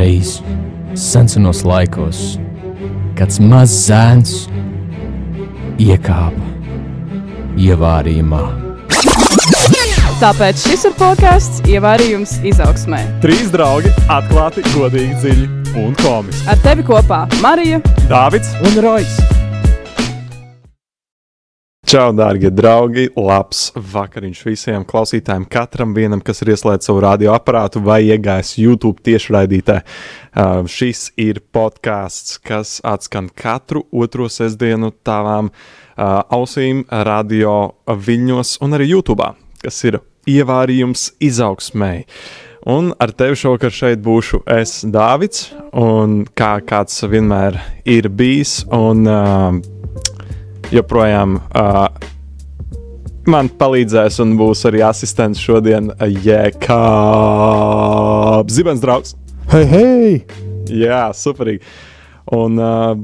Kādreiz, senos laikos, kāds mazs zēns iekāpa ievārījumā. Tāpēc šis ir podkāsts Ievārījums izaugsmē. Trīs draugi atklāti, godīgi, dziļi un komiski. Ar tevi kopā Marija Dāvids Un Rojas! Čau, dārgie draugi! Labs vakariņš visiem klausītājiem, katram vienam, kas ir ieslēdzis savu radioaparātu vai iegājis YouTube tiešraidītē. Uh, šis ir podkāsts, kas atskan katru otro sestdienu tavām uh, ausīm, radio viļņos un arī YouTube, kas ir ievārījums izaugsmēji. Un ar tevi šovakar šeit būšu es, Dāvids, un kā kāds vienmēr ir bijis. Un, uh, joprojām uh, man palīdzēs, un būs arī asistents šodien, Jēkabs Zibens draugs. Hei, hei! Jā, superīgi. Un, uh,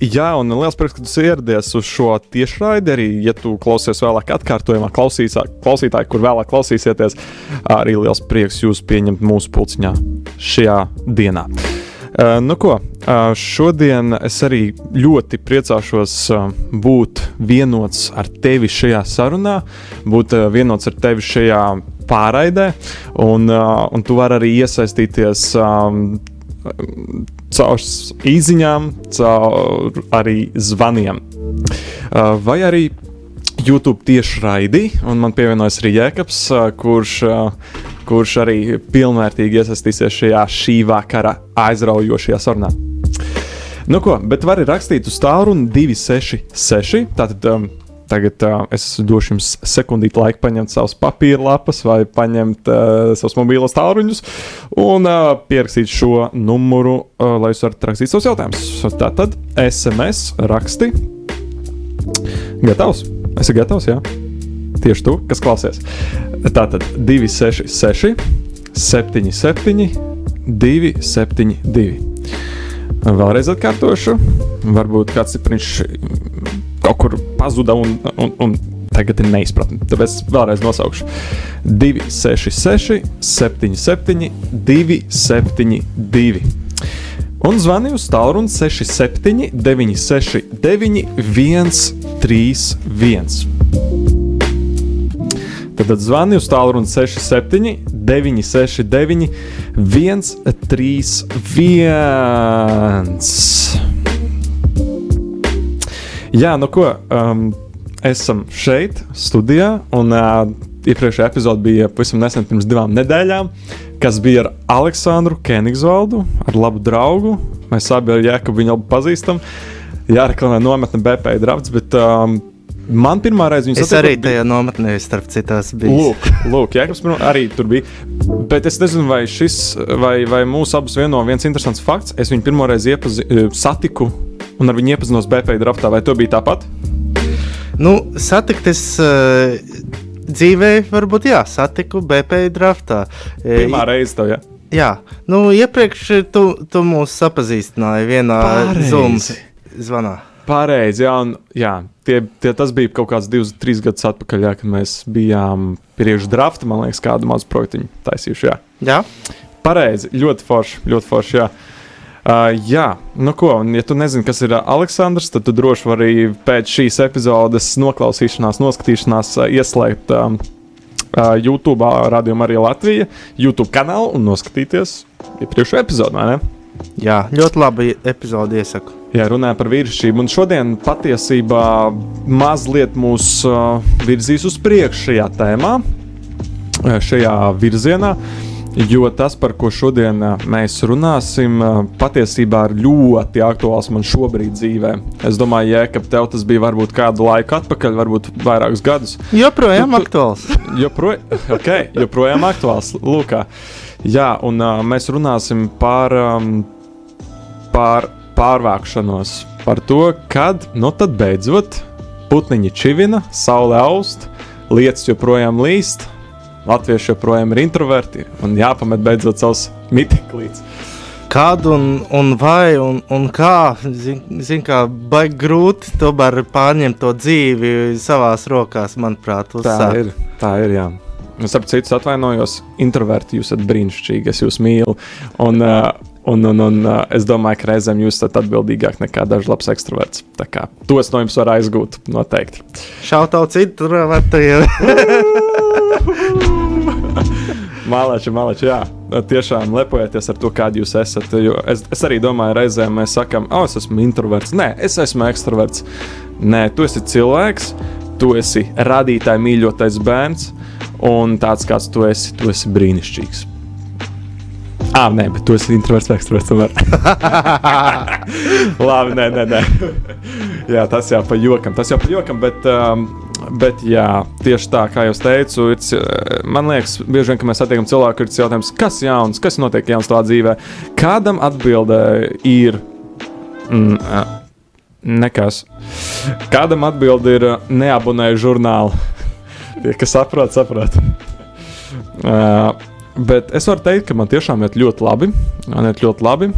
jā, un liels prieks, ka tu ieradies uz šo tiešraidi. Arī, ja tu klausies vēlāk, atkārtojumā, klausītāji, kur vēlāk klausīsieties, arī liels prieks jūs pieņemt mūsu pulciņā šajā dienā. Uh, nu ko, uh, šodien es arī ļoti priecāšos uh, būt vienots ar tevi šajā sarunā, būt uh, vienots ar tevi šajā pārraidē, un, uh, un tu vari arī iesaistīties. Um, Caur īsiņām, caur arī zvaniem. Vai arī YouTube tieši raidī, un man pievienojas arī Jēkabs, kurš kurš arī pilnvērtīgi iesaistīsies šajā šī vakara aizraujošajā sarunā. Nu ko, bet var rakstīt uz tālruni 266. Tātad um, tagad uh, es došu jums sekundīti laiku paņemt savus papīra lapas vai paņemt uh, savus mobīlos tālruņus un uh, pierakstīt šo numuru, uh, lai jūs varat rakstīt savus jautājumus. Tātad SMS raksti. Gatavs? Esi gatavs, jā? Tieši tu, kas klausies. Tātad 266, 77, 272. Vēlreiz atkārtošu. Varbūt kāds cipriņš kaut kur pazuda un, un, un tagad ir neizpratne. Tāpēc vēlreiz nosaukšu 266, 77, 272. Un zvani uz tālruni 67, 969, 131. Tad zvani uz tālruni 67, 969, 131. Jā, nu ko, um, esam šeit, studijā, un uh, iepriekšējā epizode bija pavisam nesen, pirms divām nedēļām, kas bija ar Aleksandru Kenigzvaldu, ar labu draugu. Mēs abi ar Jēkabu viņu pazīstam. Jā, reklamē nometne BP drafts, bet um, Man pirmā reize viņa Es arī tajā nometnē, starp citas, biju. Lūk, lūk Jēkabs arī tur bija. Bet es nezinu, vai šis, vai, vai mūsu abus vieno viens interesants fakts. Es viņu pirmo reizi iepazi, satiku un ar viņu iepazinos BP draftā. Vai to bija tāpat? Nu, satikt es. Uh, Dzīvē, varbūt, jā, satiku BP draftā. Pirmā reize tev, jā. Jā, nu, iepriekš tu, tu mūs sapazīstināji vienā Zoom zvanā. Pareizi, jā, un, jā tie, tie, tas bija kaut kāds divus, trīs gadus atpakaļ, jā, kad mēs bijām priekš drafta, man liekas, kādu mazu projektu taisījuši. Jā, jā? pareizi, ļoti forši, ļoti forši. Jā. Uh, jā, nu ko, un ja tu nezini, kas ir Aleksandrs, tad tu droši vari pēc šīs epizodes noklausīšanās, noskatīšanās uh, ieslēgt um, uh, YouTube, radiokamā arī Latvija, YouTube kanālu un noskatīties iepriekšējo ne? Jā, ļoti labi epizode iesaku. Jā, runājot par vīrišķību, un šodien patiesībā mazliet mūs uh, virzīs uz priekšu šajā tēmā, šajā virzienā. Jo tas, par ko šodien mēs runāsim, patiesībā ir ļoti aktuāls man šobrīd dzīvē. Es domāju, ja, ka tev tas bija varbūt kādu laiku atpakaļ, varbūt vairākus gadus. Joprojām tu, aktuāls. Joproj, okay, joprojām aktuāls. Lūkā. Jā, un uh, mēs runāsim par, um, par pārvākšanos, par to, kad nu tad beidzot putniņi čivina, saule aust, lietas joprojām līst, latvieši joprojām ir introverti un jāpamet beidzot savs mitiklīts. Kādu un, un vai un, un kā, zin, zin kā, baigi grūti tomēr pārņemt to dzīvi savās rokās, manuprāt, uzsākt. Tā ir, tā ir, jā. Es ap citu atvainojos, introverti, jūs esat brīnišķīgi, es jūs mīlu. Un, uh, Un, un, un uh, es domāju, ka reizēm jūs esat atbildīgāk nekā dažs labs ekstraverts. Tā kā to es no jums varu aizgūt noteikti. Šautau citu, tur var te jau. Mālači, mālači, jā. Tiešām lepojieties ar to, kāda jūs esat. Es, es arī domāju, reizēm mēs sakām, oh, es esmu introverts. Nē, es esmu ekstraverts. Nē, tu esi cilvēks, tu esi radītāja mīļotais bērns, un tāds kāds tu esi, tu esi brīnišķīgs. Ah, nē, bet tu esi introverts tomēr. Labi, nē, nē, nē. jā, tas jau pa jokam, tas jau pa jokam, bet, um, bet jā, tieši tā, kā jau teicu, ir, ci- man liekas, bieži vien, kad mēs satiekam cilvēku, ir jautājums, kas jauns, kas notiek jauns tavā dzīvē. Kādam atbildē ir mm, ā, nekas. Kādam atbildē ir ā, neabonēju žurnālu. Tie, kas saprot, saprot. Uh, bet es varu teikt, ka man tiešām iet ļoti labi. Man iet ļoti labi.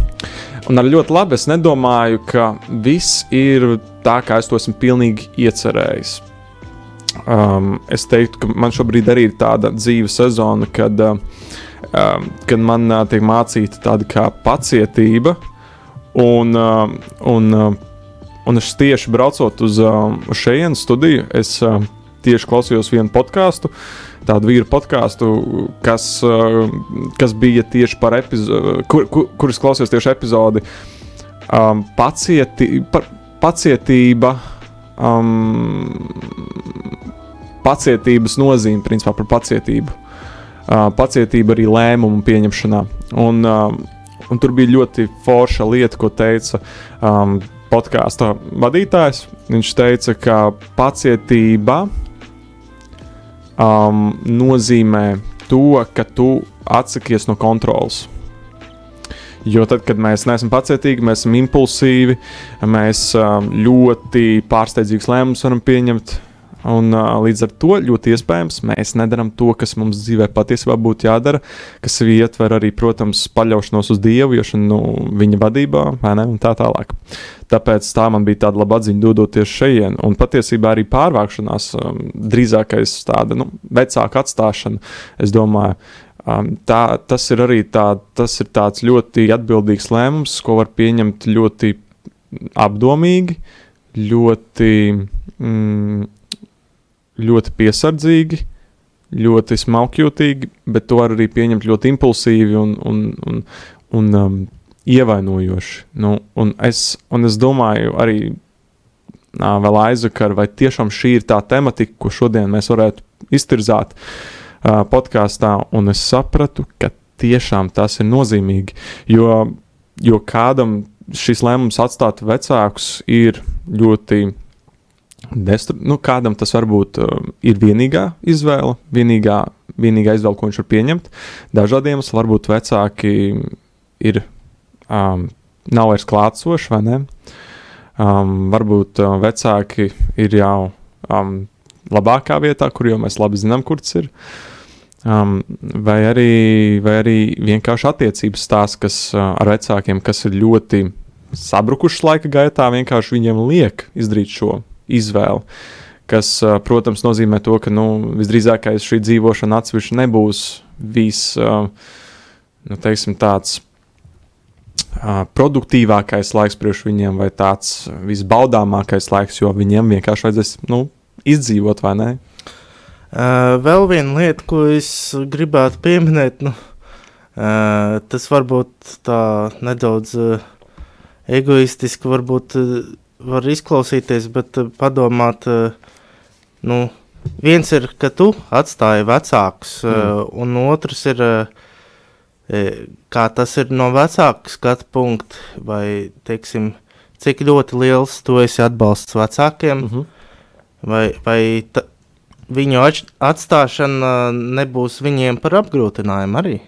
Un ar ļoti labi es nedomāju, ka viss ir tā, kā es to esmu pilnīgi iecerējis. Um, es teiktu, ka man šobrīd arī ir tāda dzīves sezona, kad, uh, um, kad man uh, tiek mācīta tāda kā pacietība. Un, uh, un, uh, un es tieši braucot uz, uh, uz šejienes studiju, es uh, tieši klausījos vienu podkāstu, tādu vīru podkāstu, kas, uh, kas bija tieši par epizodi, kur, kur, kuras klausījos tieši epizodi um, pacieti, par, pacietība. Um, pacietības nozīme, principā par pacietību. Uh, pacietība arī lēmumu pieņemšanā. Un, uh, un tur bija ļoti forša lieta, ko teica um, podkāstu vadītājs. Viņš teica, ka pacietība um, nozīmē to, ka tu atsakies no kontrolas. Jo tad, kad mēs neesam pacietīgi, mēs esam impulsīvi, mēs um, ļoti pārsteidzīgus lēmumus varam pieņemt. Un, līdz ar to ļoti iespējams mēs nedarām to, kas mums dzīvē patiesībā būtu jādara, kas ietver arī, protams, paļaušanos uz Dievu, iešu nu, viņa vadībā, ne, un tā tālāk. Tāpēc tā man bija tāda laba atziņa, dodoties šeit, un patiesībā arī pārvākšanās, um, drīzākais tāda nu, vecāka atstāšana, es domāju. Um, tā, tas ir arī tā, tas ir ļoti atbildīgs lēmums, ko var pieņemt ļoti apdomīgi, ļoti, mm, ļoti piesardzīgi, ļoti smalkjūtīgi, bet to var arī pieņemt ļoti impulsīvi un, un, un, un um, ievainojoši. Nu, un, es, un es domāju, arī nā, vēl aizvakar, vai tiešām šī ir tā tematika, ko šodien mēs varētu iztirzāt uh, podkāstā, un es sapratu, ka tiešām tas ir nozīmīgi. Jo, jo kādam šis lēmums atstāt vecākus ir ļoti destru... nu, kādam tas varbūt uh, ir vienīgā izvēle, vienīgā, vienīgā izvēle, ko viņš var pieņemt. Dažādiem iemesliem varbūt vecāki ir, um, nav vairs klātsoši, vai ne? Um, varbūt uh, vecāki ir jau um, labākā vietā, kur jau mēs labi zinām, kur tas ir. Um, vai, arī, vai arī vienkārši attiecības stāsts, kas uh, ar vecākiem, kas ir ļoti sabrukušas laika gaitā, vienkārši viņiem liek izdarīt šo izvēli. Kas, protams, nozīmē to, ka nu, visdrīzākais šī dzīvošana atsevišķi nebūs vis, uh, nu, teiksim, tāds produktīvākais laiks priekš viņiem, vai tāds visbaudāmākais laiks, jo viņiem vienkārši vajadzēs nu, izdzīvot, vai ne? Vēl viena lieta, ko es gribētu pieminēt, nu, tas varbūt tā nedaudz egoistiski varbūt var izklausīties, bet uh, padomāt, uh, nu, viens ir, ka tu atstāji vecākus, uh, un otrs ir, eh, kā tas ir no vecāku skatu punkta, vai, teiksim, cik ļoti liels tu esi atbalsts vecākiem, Mhm. vai, vai ta, viņu atstāšana nebūs viņiem par apgrūtinājumu arī.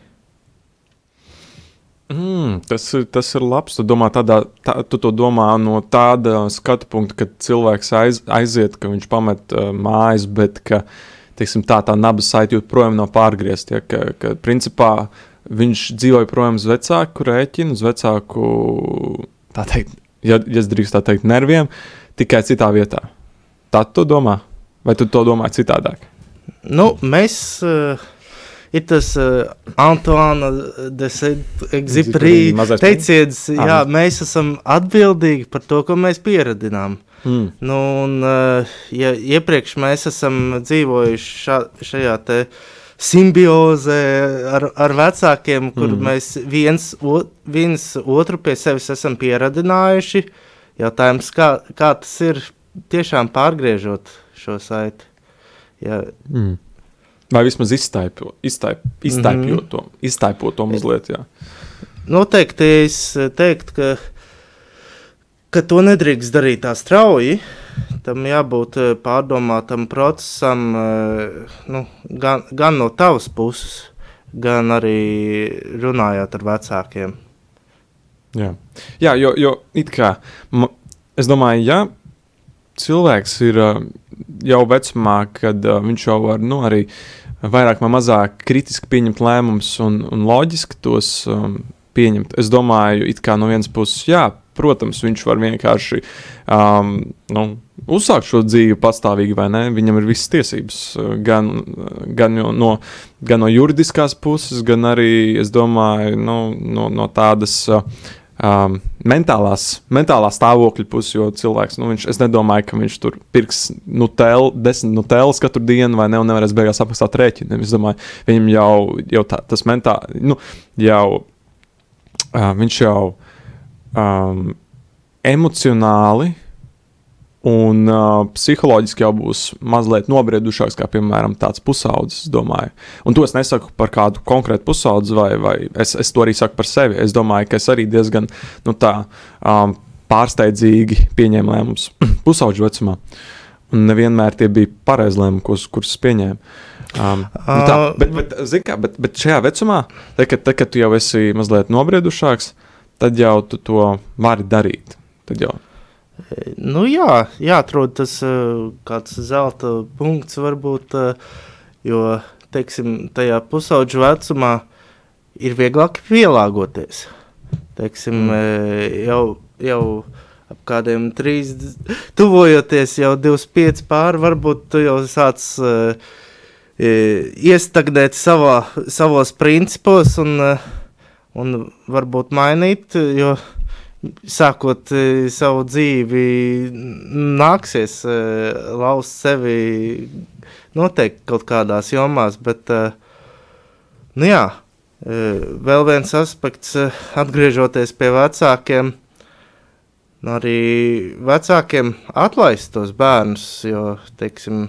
Mm, tas, ir, tas ir labs. Tu, domā tādā, tā, tu to domā no tāda skatu punkta, ka cilvēks aiz, aiziet, ka viņš pamet uh, mājas, bet ka teiksim, tā, tā naba saite joprojām nav pārgriezta. Ja, ka, ka, principā, viņš dzīvoja projām uz vecāku rēķinu, uz vecāku, tā teikt, ja, ja es drīkstu tā teikt, nerviem, tikai citā vietā. Tā tu domā? Vai tu to domā citādāk? Nu, mēs, uh, ir tas uh, Antoine de Exupéry, Saint-Exupéry teiciens, jā, mēs esam atbildīgi par to, ko mēs pieradinām. Mm. Nu, un, uh, ja iepriekš mēs esam dzīvojuši šā, šajā te simbiozē ar, ar vecākiem, kur mm. mēs viens, o, viens otru pie sevis esam pieradinājuši, jautājums, kā, kā tas ir tiešām pārgriežot šo saiti. Ja, Mm. Vai vismaz iztaipot, iztaip, iztaipjot Mhm. to, iztaipot to mazliet, jā. Noteikti es teiktu, ka, ka to nedrīkst darīt tā strauji. Tam jābūt eh, pārdomātam procesam, eh, nu, gan, gan no tavas puses, gan arī runājot ar vecākiem. Jā, jā jo, jo it kā, es domāju, ja cilvēks ir jau vecumā, kad uh, viņš jau var nu, arī vairāk vai mazāk kritiski pieņemt lēmumus un, un loģiski tos um, pieņemt. Es domāju, it kā no vienas puses, jā, protams, viņš var vienkārši um, nu, uzsākt šo dzīvi pastāvīgi, vai ne? Viņam ir visas tiesības, uh, gan, gan, no, gan no juridiskās puses, gan arī, es domāju, nu, no, no tādas. Uh, um, mentālās, mentālā stāvokļa pusi, jo cilvēks, nu, viņš, es nedomāju, ka viņš tur pirks nutel, desmit nutelas katru dienu, vai ne, un nevarēs beigās apmaksāt rēķinu. Es domāju, viņam jau, jau tā, tas mentāli, nu, jau, uh, viņš jau um, emocionāli un uh, psiholoģiski jau būs mazliet nobriedušāks, kā piemēram tāds pusaudzis. Un to es nesaku par kādu konkrētu pusaudzi, vai, vai es, es to arī saku par sevi. Es domāju, ka es arī diezgan nu, tā, um, pārsteidzīgi pieņēmu lēmumus pusaudžu vecumā. Un nevienmēr tie bija pareizi lēmumi, kurus, kurus pieņēmu. Um, nu tā, bet, bet, kā, bet, bet šajā vecumā, tad, kad, tad, kad tu jau esi mazliet nobriedušāks, tad jau tu to vari darīt. Tad jau Nu, jā, jāatrod tas eh, kāds zelta punkts, varbūt, eh, jo, teiksim, tajā pusaudžu vecumā ir vieglāk pielāgoties. Teiksim, mm. jau, jau ap kādiem trīs, tuvojoties jau 25 pāri, varbūt tu jau sāc uh, iestagnēt savā, savos principos un, eh, un varbūt mainīt, jo sākot e, savu dzīvi, nāksies e, laust sevi noteikti kaut kādās jomās, bet, e, nu jā, e, vēl viens aspekts, e, atgriežoties pie vecākiem, nu arī vecākiem atlaist tos bērnus, jo, teiksim,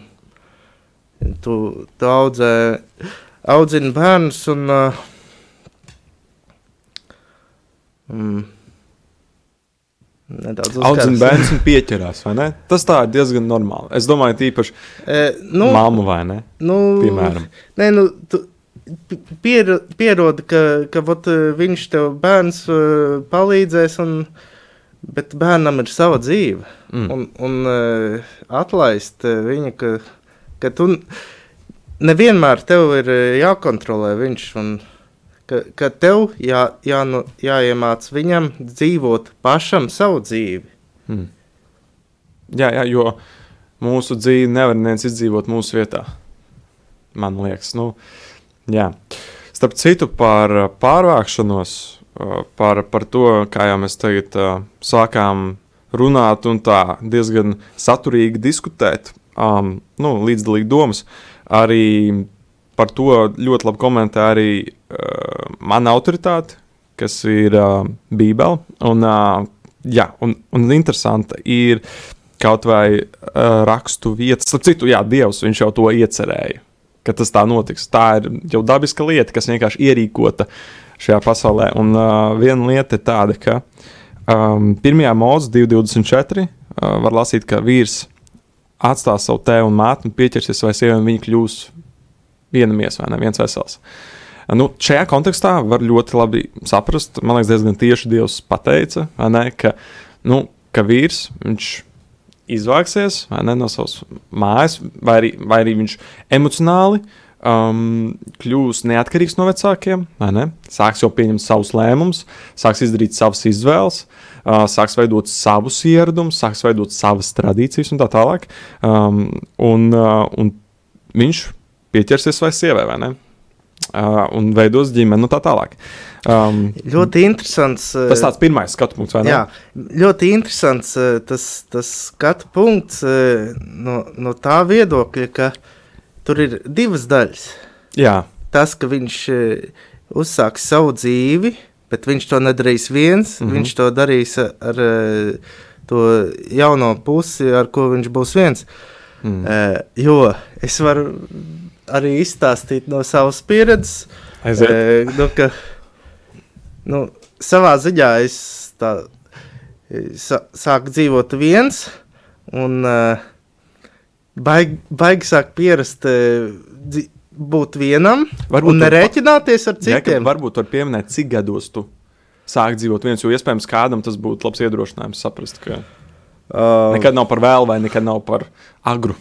tu, tu audzē, audzini bērnus un, uh, mm, audzina bērns un pieķerās, vai ne? Tas tā ir diezgan normāli. Es domāju, tīpaši E, nu, mamma vai ne? nu, piemēram. Nē, nu, tu, pier, pierodi, ka, ka vot, eh, viņš tev bērns eh, palīdzēs, un, bet bērnam ir sava dzīve. Mm. Un, un uh, atlaist viņu, ka, ka tu nevienmēr tev ir jākontrolē viņš. Un, ka, ka tev jā, jā, nu, jāiemāc viņam dzīvot pašam savu dzīvi. Mm. Jā, jā, jo mūsu dzīvi nevar neviens izdzīvot mūsu vietā. Man liekas, nu, jā. Starp citu, par pārvākšanos, par, par to, kā jau mēs tagad sākām runāt un tā diezgan saturīgi diskutēt, um, nu, līdzdalīgi domas. Arī par to ļoti labi komentē arī uh, mana autoritāte, kas ir uh, Bībele. Un, uh, jā, un, un interesanti ir kaut vai uh, rakstu vietas. Starp citu, jā, Dievs jau to iecerēja, ka tas tā notiks. Tā ir jau dabiska lieta, kas vienkārši ierīkota šajā pasaulē. Un uh, viena lieta ir tāda, ka um, 1. mūzika 224 uh, var lasīt, ka vīrs atstās savu tēvu un māti un pieķersies vai sievieti, un viņi kļūs vienamies vai ne, viens vesels. Nu, šajā kontekstā var ļoti labi saprast, man liekas, diezgan tieši Dievs pateica, ne, ka, nu, ka vīrs izvāksies ne, no savas mājas, vai arī, vai arī viņš emocionāli um, kļūs neatkarīgs no vecākiem, ne? Sāks jau pieņemt savus lēmumus, sāks izdarīt savas izvēles, uh, sāks veidot savus ieradumus, sāks veidot savas tradīcijas un tā tālāk. Um, un, uh, un viņš pieķersies vai sievai, vai ne? uh, un veidos ģimeni, nu tā tālāk. Um, Ļoti interesants. uh, tas tāds pirmais skatu punkts, vai ne? Jā, ļoti interesants uh, tas, tas skatu punkts uh, no, no tā viedokļa, ka tur ir divas daļas. Jā. Tas, ka viņš uzsāks savu dzīvi, bet viņš to nedarīs viens, mm. -hmm. viņš to darīs ar, ar to jauno pusi, ar ko viņš būs viens. Mm. Uh, jo es varu arī izstāstīt no savas pieredzes, Aiziet. uh, nu, ka nu, savā ziņā es tā, sa, sāku dzīvot viens, un uh, baigi baig sāk pierast uh, dzi, būt vienam Varbūt un nerēķināties ar citiem. varbūt var pieminēt, cik gados tu sāki dzīvot viens, jo iespējams kādam tas būtu labs iedrošinājums saprast, ka Uh, nekad nav par vēlu vai nekad nav par agru.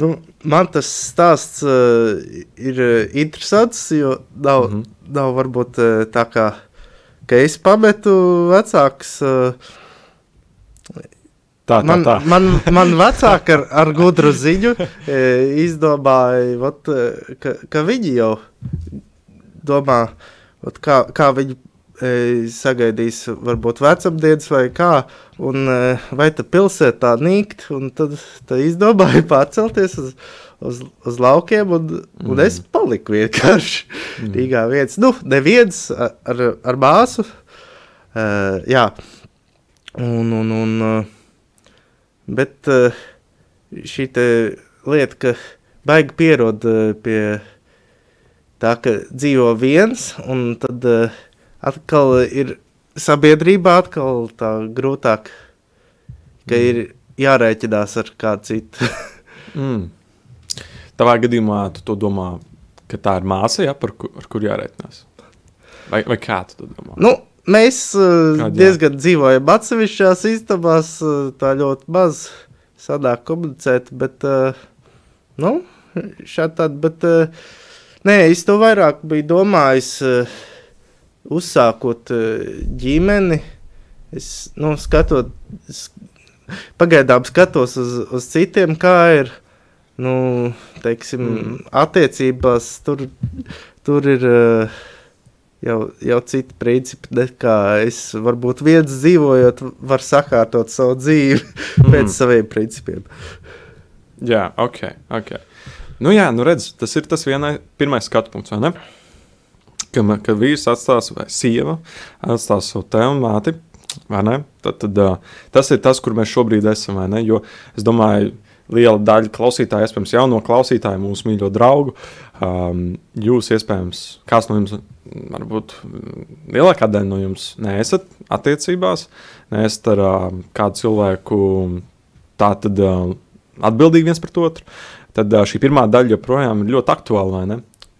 Nu, man tas stāsts uh, ir uh, interesants, jo nav, mm. -hmm. nav varbūt uh, tā kā ka es pametu vecāks. Uh, Tā, tā, man, tā. man, man vecāki ar, ar gudru ziņu e, izdomāja, e, ka, ka viņi jau domā, vat, kā, kā viņi sagaidīs, varbūt vecumdienas vai kā, un e, vai tā pilsētā nīkt, un tad, tad izdomāja pārcelties uz, uz, uz laukiem, un, un es paliku vienkārši Mm. Rīgā viens, nu, neviens ar, ar, māsu, uh, jā, un, un, un, uh, bet uh, šī te lieta, ka baigi pierod uh, pie tā, ka dzīvo viens, un tad uh, atkal ir sabiedrībā atkal tā grūtāk, ka Mm. ir jārēķinās ar kādu citu. Mm. Tavā gadījumā tu to domā, ka tā ir māsa, ja, par ku, ar kur jārēķinās. Vai, vai kā tu to domā? Nu, mēs uh, Kādi, jā. diezgan dzīvojam atsevišķās istabās, uh, tā ļoti maz sanāk komunicēt, bet, uh, nu, šādi tādi, bet, uh, nē, es to vairāk biju domājis, uh, uzsākot uh, ģimeni, es, nu, skatot, s- pagaidām skatos uz, uz citiem, kā ir, nu, teiksim, Mm. attiecībās, tur, tur ir uh, jau, jau citi principi, nekā es varbūt viens dzīvojot, var sakārtot savu dzīvi Mm. pēc saviem principiem. Jā, ok. okay. Nu, jā, nu redz, tas ir tas vienai, pirmais skatu punkts, vai ne? Kad, ma- kad vīrs atstās, vai sieva atstās savu tēvu un māti? Tad, tad tas ir tas, kur mēs šobrīd esam? Jo es domāju, liela daļa klausītāju, iespējams, jauno klausītāju, mūsu mīļo draugu, um, jūs, iespējams, kāds no jums, varbūt lielākā daļa no jums neesat attiecībās, neesat ar uh, kādu cilvēku tā tad uh, atbildīgi viens pret otru, tad uh, šī pirmā daļa joprojām ir ļoti aktuāla.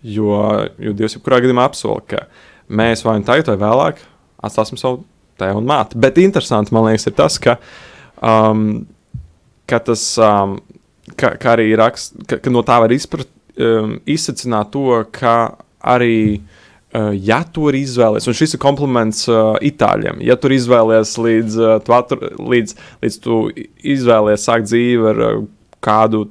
Jo, jo Dievs jebkurā gadījumā apsola, ka mēs vai nu tagad, vai vēlāk atstāsim savu tēvu un māti. Bet interesanti man liekas, ir tas, ka, um, ka tas um, ka, ka arī rakst, ka, ka no tā var izprat, um, izsacināt to, ka arī Uh, ja tu ir izvēlējies, un šis ir kompliments uh, itāļiem, ja tu ir izvēlējies līdz, uh, tu attur, līdz, līdz tu izvēlējies sākt dzīvi ar uh, kādu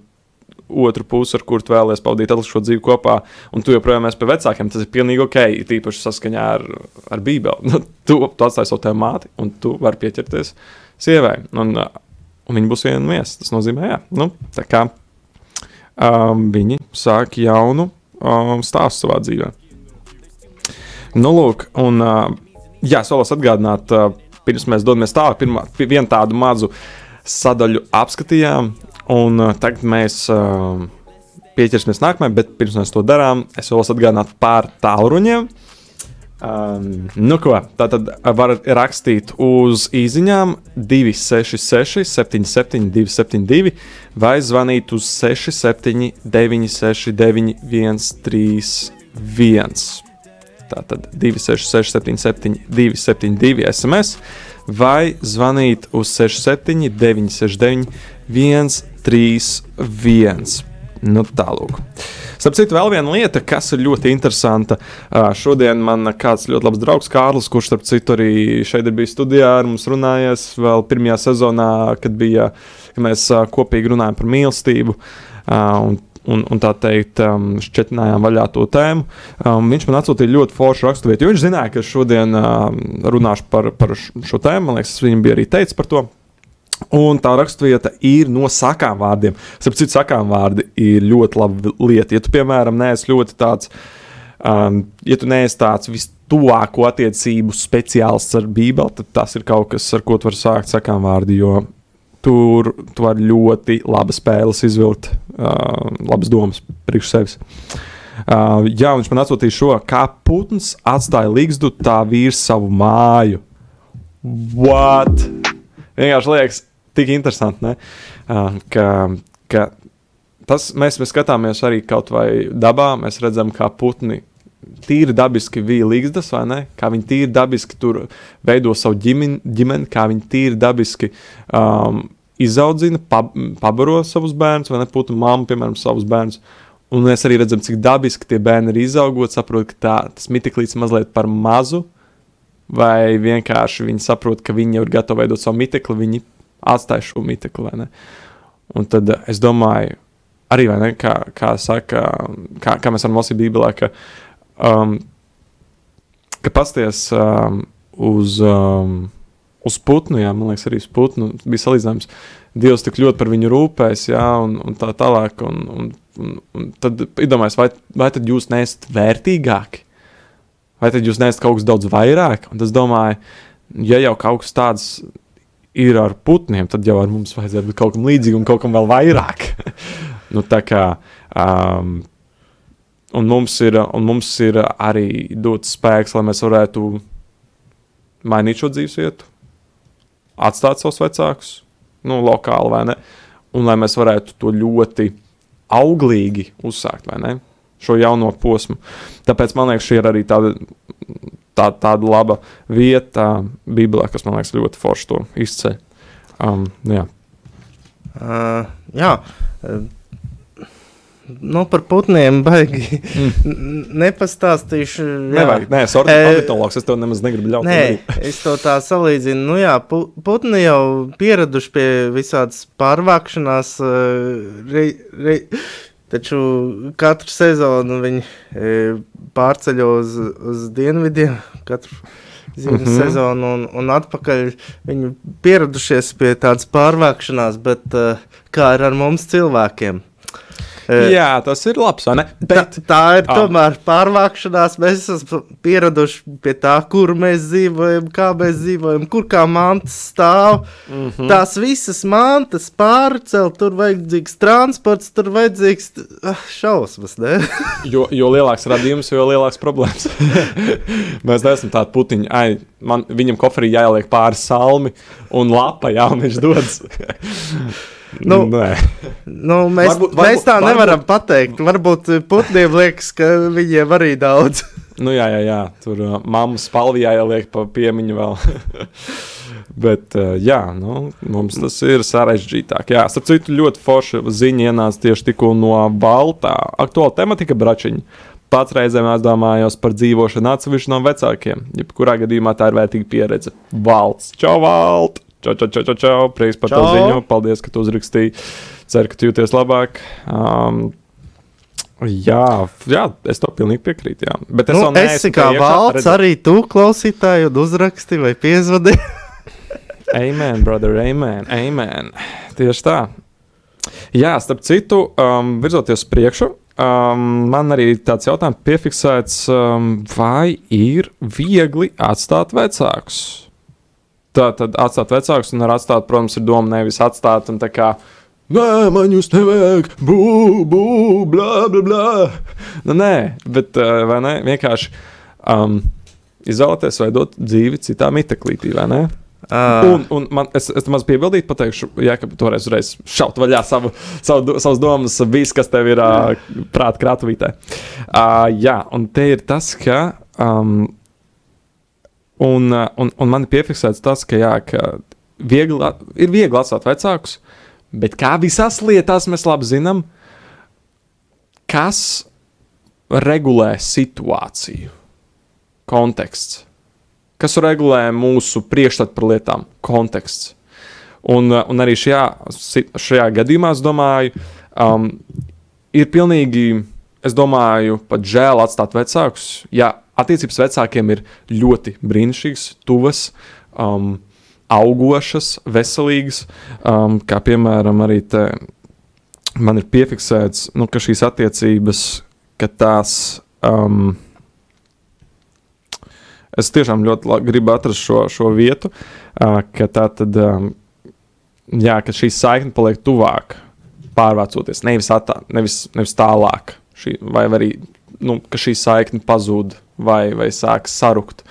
otru pusi, ar kuru vēlēsies pavadīt atlikušo dzīvi kopā, un tu joprojām esi pie vecākiem, tas ir pilnīgi ok, it īpaši saskaņā ar, ar Bībeli. Nu, tu, tu atstāji savu tēvu māti, un tu vari pieķerties sievai, un, un viņi būs viena miesa. Tas nozīmē, jā, nu, tā kā um, viņi sāk jaunu um, stāstu savā dzīvēm. Nu, lūk, un uh, jā, es vēlos atgādināt, uh, pirms mēs dodamies tālāk, pirmā, pi- vienu tādu mazu sadaļu apskatījām, un uh, tagad mēs uh, pieķersimies nākamajai, bet pirms mēs to darām, es vēlos atgādināt par tālruņiem. Um, nu, ko tā tad var rakstīt uz īsiņām 266, 77, 272, vai zvanīt uz 67, 969, 131. Tātad 266, 77, 272 SMS vai zvanīt uz 67, 969, 131. Nu, tālāk. Starp citu, vēl viena lieta, kas ir ļoti interesanta. Šodien man kāds ļoti labs draugs, Kārlis, kurš, starp citu, arī šeit bijis studijā ar mums runājies vēl pirmajā sezonā, kad, bija, kad mēs kopīgi runājām par mīlestību. Un, un, un tā teikt, um, šķietinājām vaļā to tēmu. Um, viņš man atsūtīja ļoti foršu raksturvietu, jo viņš zināja, ka šodien um, runāšu par, par šo tēmu. Man liekas, viņam bija arī teicis par to. Un tā raksturvieta ir no sakām vārdiem. Starp citu, sakām vārdi ir ļoti laba lieta. Ja tu, piemēram, neesi ļoti tāds, um, ja tu neesi tāds vistuvāko attiecību speciālists ar Bībeli, tad tas ir kaut kas, ar ko tu vari sākt sakām vārdi. Jo tur tu vari ļoti labi spēles izvilkt, labas domas priekš sevis. Uh, jā, viņš man atsūtīja šo, kā putns atstāja līgstu tā vīrs savu māju. What? Vienkārši liekas, tik interesanti, ne? Uh, ka, ka tas mēs, mēs skatāmies arī kaut vai dabā, mēs redzam, kā putni tīri dabiski bija līgzdas, vai ne? Kā viņi tīri dabiski tur veido savu ģimeni, ģimeni kā viņi tīri dabiski um, izaudzina, pab, pabaro savus bērnus, vai ne? Putu mammu, piemēram, savus bērnus. Un mēs arī redzam, cik dabiski tie bērni ir izaugot, saprot, ka tā, tas mitiklīts mazliet par mazu, vai vienkārši viņi saprot, ka viņi jau ir gatavi veidot savu mitekli, viņi atstāja šo mitekli? Un tad es domāju, arī, ne, kā, kā saka, kā, kā mēs varam lasīt Bībelē, ka um, ka pasties um, uz, um, uz putnu, jā, man liekas, arī uz putnu bija salīdzinājums. Dievs tik ļoti par viņu rūpēs, jā, un, un tā tālāk. Un, un, un, un tad iedomājieties, vai, vai tad jūs neesat vērtīgāki? Vai tad jūs neesat kaut kas daudz vairāk? Un es domāju, ja jau kaut kas tāds ir ar putniem, tad jau ar mums vajadzētu būt kaut kam līdzīgam, kaut kam vēl vairāk. nu, tā kā um, Un mums, ir, un mums ir arī dots spēks, lai mēs varētu mainīt šo dzīvesvietu, atstāt savus vecākus, nu, lokāli vai ne, un lai mēs varētu to ļoti auglīgi uzsākt, vai ne, šo jauno posmu. Tāpēc man liekas, šī ir arī tāda, tā, tāda laba vieta Bībelē, kas man liekas ļoti forši to izceļ. Um, jā. Uh, jā. Uh Nu, par putniem baigi mm. nepastāstīšu. Nevajag, nē, es esmu ornitologs, es to nemaz negribu ļaut. Nē, es to tā salīdzinu. Nu jā, pu putni jau pieraduši pie visādas pārvākšanās. Re, re, taču katru sezonu viņi pārceļ uz, uz dienvidiem. Katru ziemas mm -hmm. sezonu un, un atpakaļ viņi pieradušies pie tādas pārvākšanās, bet kā ir ar mums cilvēkiem? Jā, tas ir labs. Bet, tā, tā ir oh. tomēr pārvākšanās. Mēs esam pieraduši pie tā, kur mēs dzīvojam, kā mēs dzīvojam, kur kā mantas stāv. Mm -hmm. Tās visas mantas pārcelt, tur vajadzīgs transports, tur vajadzīgs ah, šausmas. jo, jo lielāks radījums, jo lielāks problēmas. mēs neesam tādi putiņi. Ai, man, viņam koferī jāieliek pāri salmi un lapa, jā, un viņš dodas. Nu, Nē. nu, mēs, varbūt, varbūt, mēs tā varbūt, nevaram pateikt. Varbūt putniem liekas, ka viņiem arī daudz. nu, jā, jā, jā. tur uh, mammas palvijā ieliek pa piemiņu vēl. Bet, uh, jā, nu, mums tas ir sarežģītāk. Jā, starp citu, ļoti forša ziņa ienāca tieši tikko no Baltā. Aktuāla tematika bračiņa. Pats reizēm aizdomājos par dzīvošanu atsevišķi no vecākiem. Jebkurā gadījumā tā ir vērtīga pieredze. Valsts, čau, valsts! Čau, čau, čau, čau, čau. Prieks par to ziņu. Paldies, ka tu uzrakstīji. Ceru, ka tu jūties labāk. Um, Jā, jā, es to pilnīgi piekrītu. Jā. Bet es nu, esi kā valsts, arī tu klausītāji, un uzraksti vai piezvadi. amen, brother, amen, amen. Tieši tā. Jā, starp citu, um, virzoties priekšu, um, man arī tāds jautājums piefiksēts, um, vai ir viegli atstāt vecākus? Tā tad atstāt vecākus un ar atstāt, protams, ir doma nevis atstāt un tā kā. Nē, man jūs nevajag, bū, bū, blā, blā, blā. Nu, nē, bet vai ne? Vienkārši um, izvēlēties veidot dzīvi citā miteklītī, vai ne? Uh. Un, un man, es, es maz piebildīju, pateikšu, ja ka toreiz uzreiz šaut vaļā savu, savu, savas domas, viss, kas tev ir uh, prātā krātuvītē. Uh, jā, un te ir tas, ka um, Un, uh, un, un man ir piefiksēts tas, ka, jā, ka viegli, ir viegli atstāt vecākus, bet kā visās lietās mēs labi zinām, kas regulē situāciju, konteksts, kas regulē mūsu priekšstatu par lietām, konteksts. Un, uh, un arī šajā, šajā gadījumā es domāju, um, ir pilnīgi, es domāju, pat žēl atstāt vecākus. Ja attiecības vecākiem ir ļoti brīnišķīgas, tuvas, um, augošas, veselīgas, um, kā piemēram arī te man ir piefiksēts, nu, ka šīs attiecības, ka tās. Um, es tiešām ļoti gribu atrast šo, šo vietu, uh, ka tā tad, um, jā, ka šī saikne paliek tuvāk, pārvācoties, nevis, attā, nevis, nevis tālāk, šī, vai arī, nu, ka šī saikne pazūd vai, vai sāk sarukt.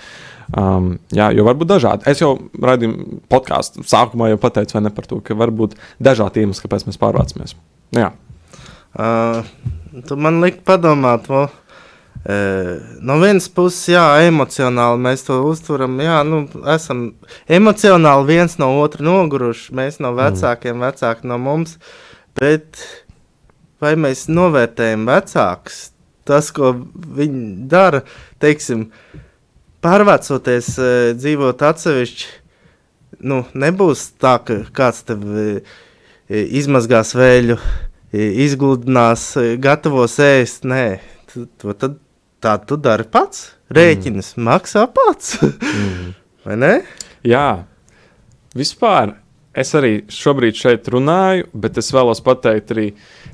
Um, jā, jo var būt dažādi. Es jau raidīju podkāstu sākumā jau pateicu, vai ne par to, ka var būt dažādi iemesli, kāpēc mēs pārvācamies. Jā. Uh, tu man liek padomāt, vēl. Uh, no vienas puses, jā, emocionāli mēs to uztveram. Jā, nu, esam emocionāli viens no otra noguruši. Mēs no vecākiem, mm. vecāki no mums. Bet vai mēs novērtējam vecākus? Tas, ko viņi dara, teiksim, pārvācoties, uh, dzīvot atsevišķi, nu, nebūs tā, ka kāds tev uh, izmazgās vēļu, izgludinās, gatavos ēst. Nē, to tad tā tu dari pats. Rēķinas mm. maksā pats. mm. Vai ne? Jā, vispār. Es arī šobrīd šeit runāju, bet es vēlos pateikt arī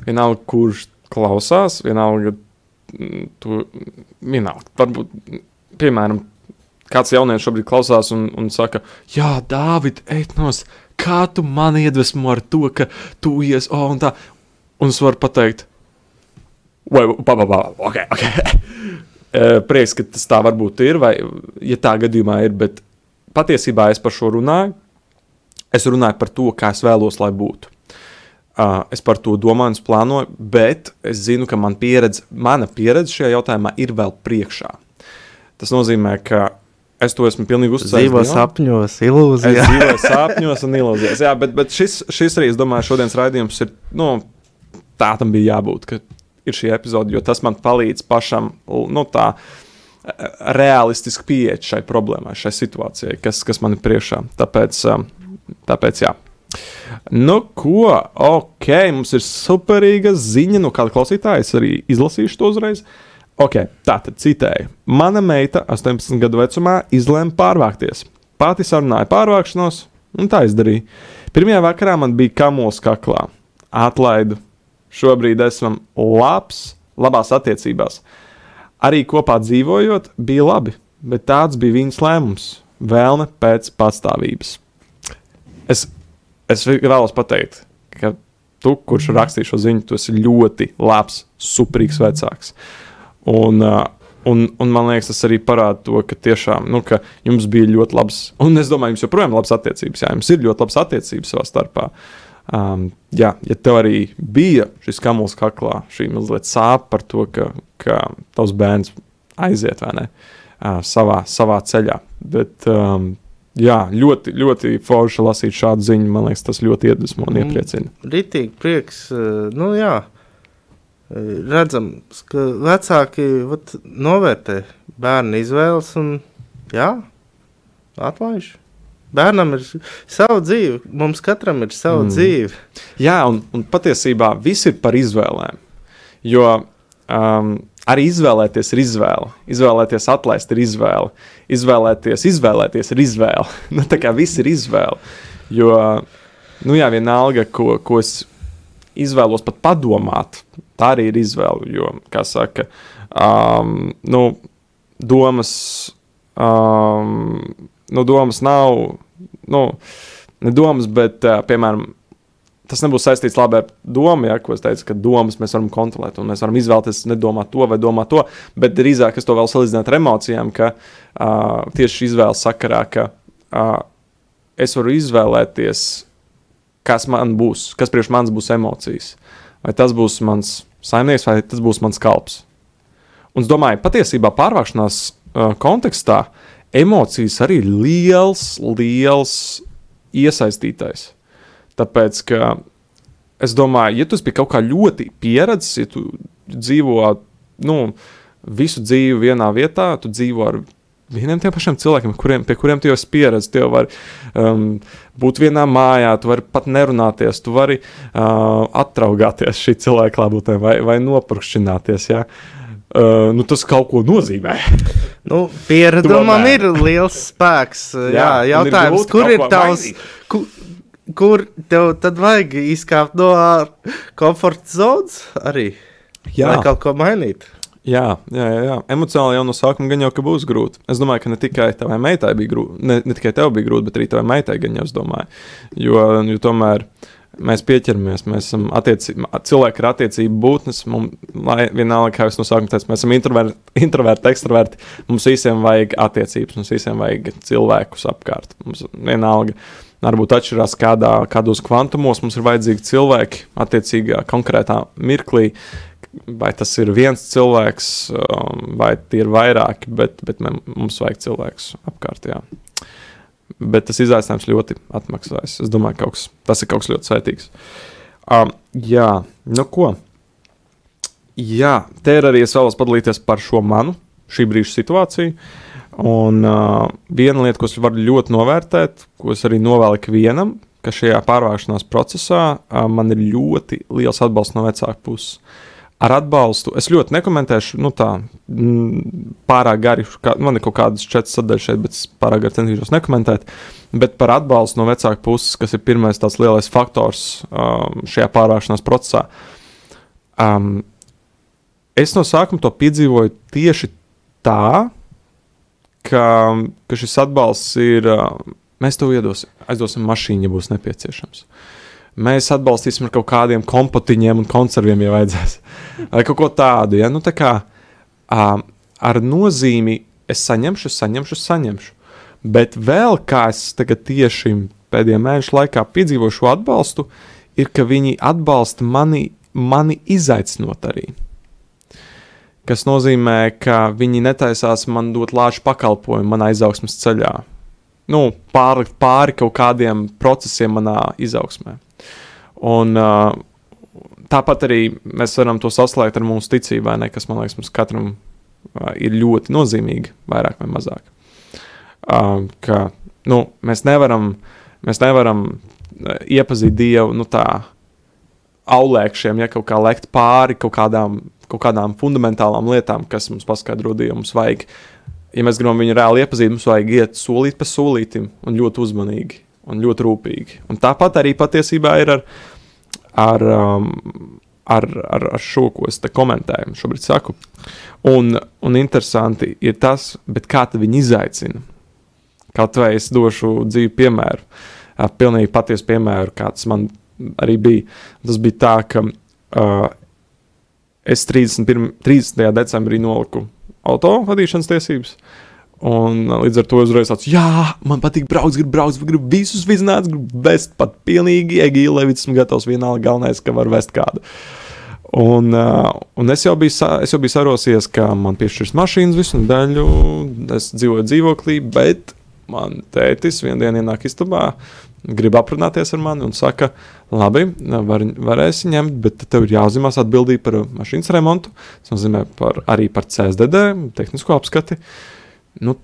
vienalga, kurš klausās, vienalga, tu, vienalga, varbūt, piemēram, kāds jaunietis šobrīd klausās un, un saka, jā, Dāvid, ej nos, kā tu man iedvesmo ar to, ka tu ies, oh, un tā. Un es varu pateikt, vai, pa, pa, pa, ok, ok. Prieks, ka tas tā varbūt ir, vai ja tā gadījumā ir, bet patiesībā es par šo runāju. Es runāju par to, kā es vēlos, lai būtu. Uh, es par to domāju, plānoju, bet es zinu, ka man pieredze, mana pieredze šajā jautājumā ir vēl priekšā. Tas nozīmē, ka Es to esmu pilnīgi uzsvērts. Dzīvo sapņos, ilūzijās. Es dzīvoju sapņos un ilūzijās. Jā, bet, bet šis, šis arī, es domāju, šodienas raidījums ir, nu, tā tam bija jābūt, ka ir šī epizode, jo tas man palīdz pašam, nu, tā realistiski pieeja šai problēmai, šai situācijai, kas, kas man ir priekšā. Tāpēc, um, tāpēc jā. Nu, ko? Ok, mums ir superīga ziņa no kāda klausītāja. Es arī izlasīšu to uzreiz. Ok, tā tad citēju. Mana meita 18 gadu vecumā izlēma pārvākties. Pati sarunāja pārvākšanos, un tā izdarīja. Pirmajā vakarā man bija kamols kaklā. Atlaidu. Šobrīd esam labs, labās attiecībās. Arī kopā dzīvojot, bija labi, bet tāds bija viņas lēmums - vēlme pēc patstāvības. Es, es vēlos pateikt, ka tu, kurš rakstīja šo ziņu, tu esi ļoti labs, superīgs vecāks. Uh, Un, un, un man liekas, tas arī parāda to, ka tiešām nu, ka jums bija ļoti labs, un es domāju, jums joprojām ir labas attiecības. Jā, jums ir ļoti labas attiecības savā starpā. Um, jā, ja tev arī bija šis kamuls kaklā, šī mazliet sāpe par to, ka, ka tavs bērns aiziet vai ne uh, savā, savā ceļā. Bet, um, jā, ļoti, ļoti forši lasīt šādu ziņu. Man liekas, tas ļoti iedvesmo un iepriecina. Rītīgi prieks. Uh, nu, jā redzams, ka vecāki vat, novērtē bērnu izvēles un jā, atlaiž. Bērnam ir sava dzīve, mums katram ir sava mm. dzīve. Jā, un, un patiesībā viss ir par izvēlēm. Jo um, arī izvēlēties ir izvēle. Izvēlēties atlaist ir izvēle. Izvēlēties, izvēlēties ir izvēle. nu, tā kā viss ir izvēle. Jo, nu jā, vienalga, ko, ko es izvēlos pat padomāt, tā arī ir izvēle. Jo, kā saka, um, nu, domas, um, nu, domas nav, nu, ne domas, bet, uh, piemēram, tas nebūs saistīts labi ar domu, ja, ko es teicu, ka domas mēs varam kontrolēt, un mēs varam izvēlēties nedomāt to vai domāt to, bet drīzāk es to vēl salīdzinātu ar emocijām, ka uh, tieši izvēles sakarā, ka uh, es varu izvēlēties kas man būs, kas priekš manis būs emocijas. Vai tas būs mans saimnieks, vai tas būs mans kalps. Un es domāju, patiesībā pārvākšanās uh, kontekstā emocijas arī ir liels, liels iesaistītais. Tāpēc, ka es domāju, ja tu esi kaut kā ļoti pieredzējis, ja tu dzīvo nu, visu dzīvi vienā vietā, tu dzīvo ar vieniem tiem pašiem cilvēkiem, kuriem, pie kuriem tu jau esi pieredzējis. Tu vari um, būt vienā mājā, tu vari pat nerunāties, tu vari uh, atraugāties šī cilvēka klātbūtnē vai, vai nopurkšķināties. Ja? Uh, nu, tas kaut ko nozīmē. Nu, pieredumam ir liels spēks. Jā, jā jautājums, ir kur ir tavs? Ku, kur tev tad vajag izkāpt no komforta zonas arī? Jā. Vai kaut ko mainīt? Jā, jā, jā, jā. Emocionāli jau no sākuma gan jau ka būs grūti. Es domāju, ka ne tikai tavai meitai bija grūti, ne, ne tikai tev bija grūti, bet arī tavai meitai gan jau es domāju. Jo, jo tomēr mēs pieķeramies, mēs esam attiecīgi, cilvēki ir attiecību būtnes. Mums, lai vienalga, kā es no sākuma teicu, mēs esam introverti, introverti, ekstraverti. Mums visiem vajag attiecības, mums visiem vajag cilvēkus apkārt. Mums vienalga. Varbūt atšķirās, kādā, kādos kvantumos mums ir vajadzīgi cilvēki attiecīgā konkrētā mirklī, vai tas ir viens cilvēks, um, vai tie ir vairāki, bet, bet mums vajag cilvēks apkārt. Jā. Bet tas izaicinājums ļoti atmaksājas. Es domāju, ka tas ir kaut kas ļoti svētīgs. Um, jā, nu ko? Jā, te ir arī es vēlos padalīties par šo manu šī brīža situāciju. Un uh, viena lieta, ko es varu ļoti novērtēt, ko es arī novēlu ikvienam, ka šajā pārvākšanās procesā uh, man ir ļoti liels atbalsts no vecāku puses. Ar atbalstu. Es ļoti nekomentēšu, nu tā, pārāk gari. Kā, man ir kaut kādas četras sadaļas šeit, bet es pārāk gari centīšos nekomentēt. Bet par atbalstu no vecāka puses, kas ir pirmais tāds lielais faktors um, šajā pārvākšanās procesā. Um, es no sākuma to piedzīvoju tieši tā, ka, ka šis atbalsts ir. Mēs tev iedosim, aizdosim mašīnu, ja būs nepieciešams. Mēs atbalstīsim ar kaut kādiem kompotiņiem un konserviem, ja vajadzēs. Vai kaut ko tādu. Ja? Nu, tā kā, ar nozīmi es saņemšu, saņemšu, saņemšu. Bet vēl kā es tagad tieši pēdējā mēneša laikā piedzīvoju šo atbalstu, ir, ka viņi atbalsta mani, mani izaicinot arī. Tas nozīmē, ka viņi netaisās man dot lāču pakalpojumu manā izaugsmas ceļā. Nu, pāri, pāri kaut kādiem procesiem manā izaugsmē. Un, uh, tāpat arī mēs varam to saslēgt ar mūsu ticību, ne, kas man liekas, mums katram uh, ir ļoti nozīmīgi, vairāk vai mazāk. Uh, ka, nu, mēs nevaram, mēs nevaram uh, iepazīt Dievu nu, tā aulēkšiem, ja kaut kā lekt pāri kaut kādām, kaut kādām fundamentālām lietām, kas mums paskaidro Dievu. Mums vajag, ja mēs gribam viņu reāli iepazīt, mums vajag iet solīt pa solītim un ļoti uzmanīgi un ļoti rūpīgi. Un tāpat arī patiesībā ir ar, ar, um, ar, ar, ar šo, ko es te komentēju, šobrīd saku. Un, un interesanti ir tas, kā viņi izaicina. Kaut vai es došu dzīvu piemēru, pilnīgi patiesu piemēru, kāds man arī bija. Tas bija tā, ka uh, es 31, 30. decembrī noliku auto vadīšanas tiesības. Uh, Un līdz ar to uzreiz tāds, jā, man patīk braukt, gribu braukt, gribu visus vizināt, gribu vest pat pilnīgi iegīli, lai esmu gatavs vienalga galvenais, ka var vest kādu. Un, uh, un es, jau biju, es jau biju sarosies, ka man piešķirs mašīnas visu daļu, es dzīvoju dzīvoklī, bet man tētis vienā dienā ienāk istabā, grib aprunāties ar mani un saka, labi, var, varēsi ņemt, bet tev ir jāuzņemas atbildība par mašīnas remontu. Tas nozīmē par, arī par CSDD, tehnisko apskati. Nu,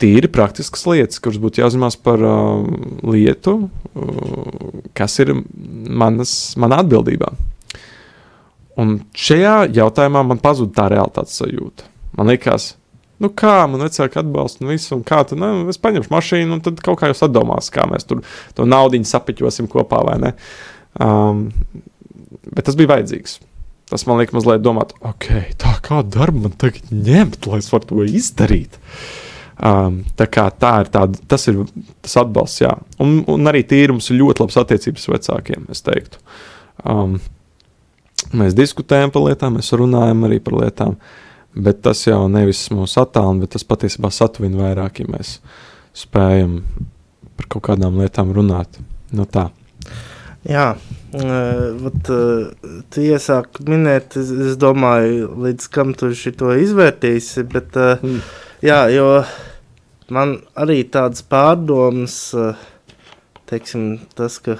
tīri praktiskas lietas, kuras būtu jāuzņemās par uh, lietu, uh, kas ir manas, manā atbildībā. Un šajā jautājumā man pazuda tā realitātes sajūta. Man liekas, nu kā man vecāki atbalsta un visu, un kā tu, nu, es paņemšu mašīnu, un tad kaut kā jūs atdomās, kā mēs tur to naudu sapiķosim kopā vai ne. Um, bet tas bija vajadzīgs. Tas man liek mazliet domāt, ok, tā kā darbu man tagad ņemt, lai es varu to izdarīt. Um, tā, tā ir tāda, tas ir tas atbalsts, jā. Un, un arī tīri mums ir ļoti labas attiecības ar vecākiem, es teiktu. Um, mēs diskutējam par lietām, mēs runājam arī par lietām, bet tas jau nevis mūs attālina, bet tas patiesībā satuvina vairāk, ja mēs spējam par kaut kādām lietām runāt. No nu tā. Jā, vat, tu iesāki minēt, es, es domāju, līdz kam tu šo izvērtīsi. Bet, mm. jā, jo man arī tādas pārdomas, teiksim, tas, ka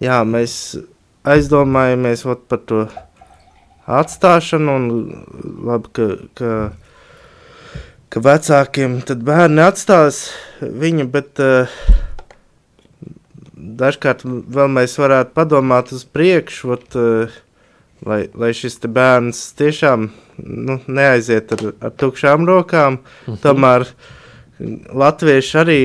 jā, mēs aizdomājamies par to atstāšanu, un labi, ka, ka, ka vecākiem tad bērni atstās viņu, bet uh, dažkārt vēl mēs varētu padomāt uz priekšu, ot, uh, lai, lai šis bērns tiešām nu, neaiziet ar, ar tukšām rokām. Mhm. Tomēr Latvieši arī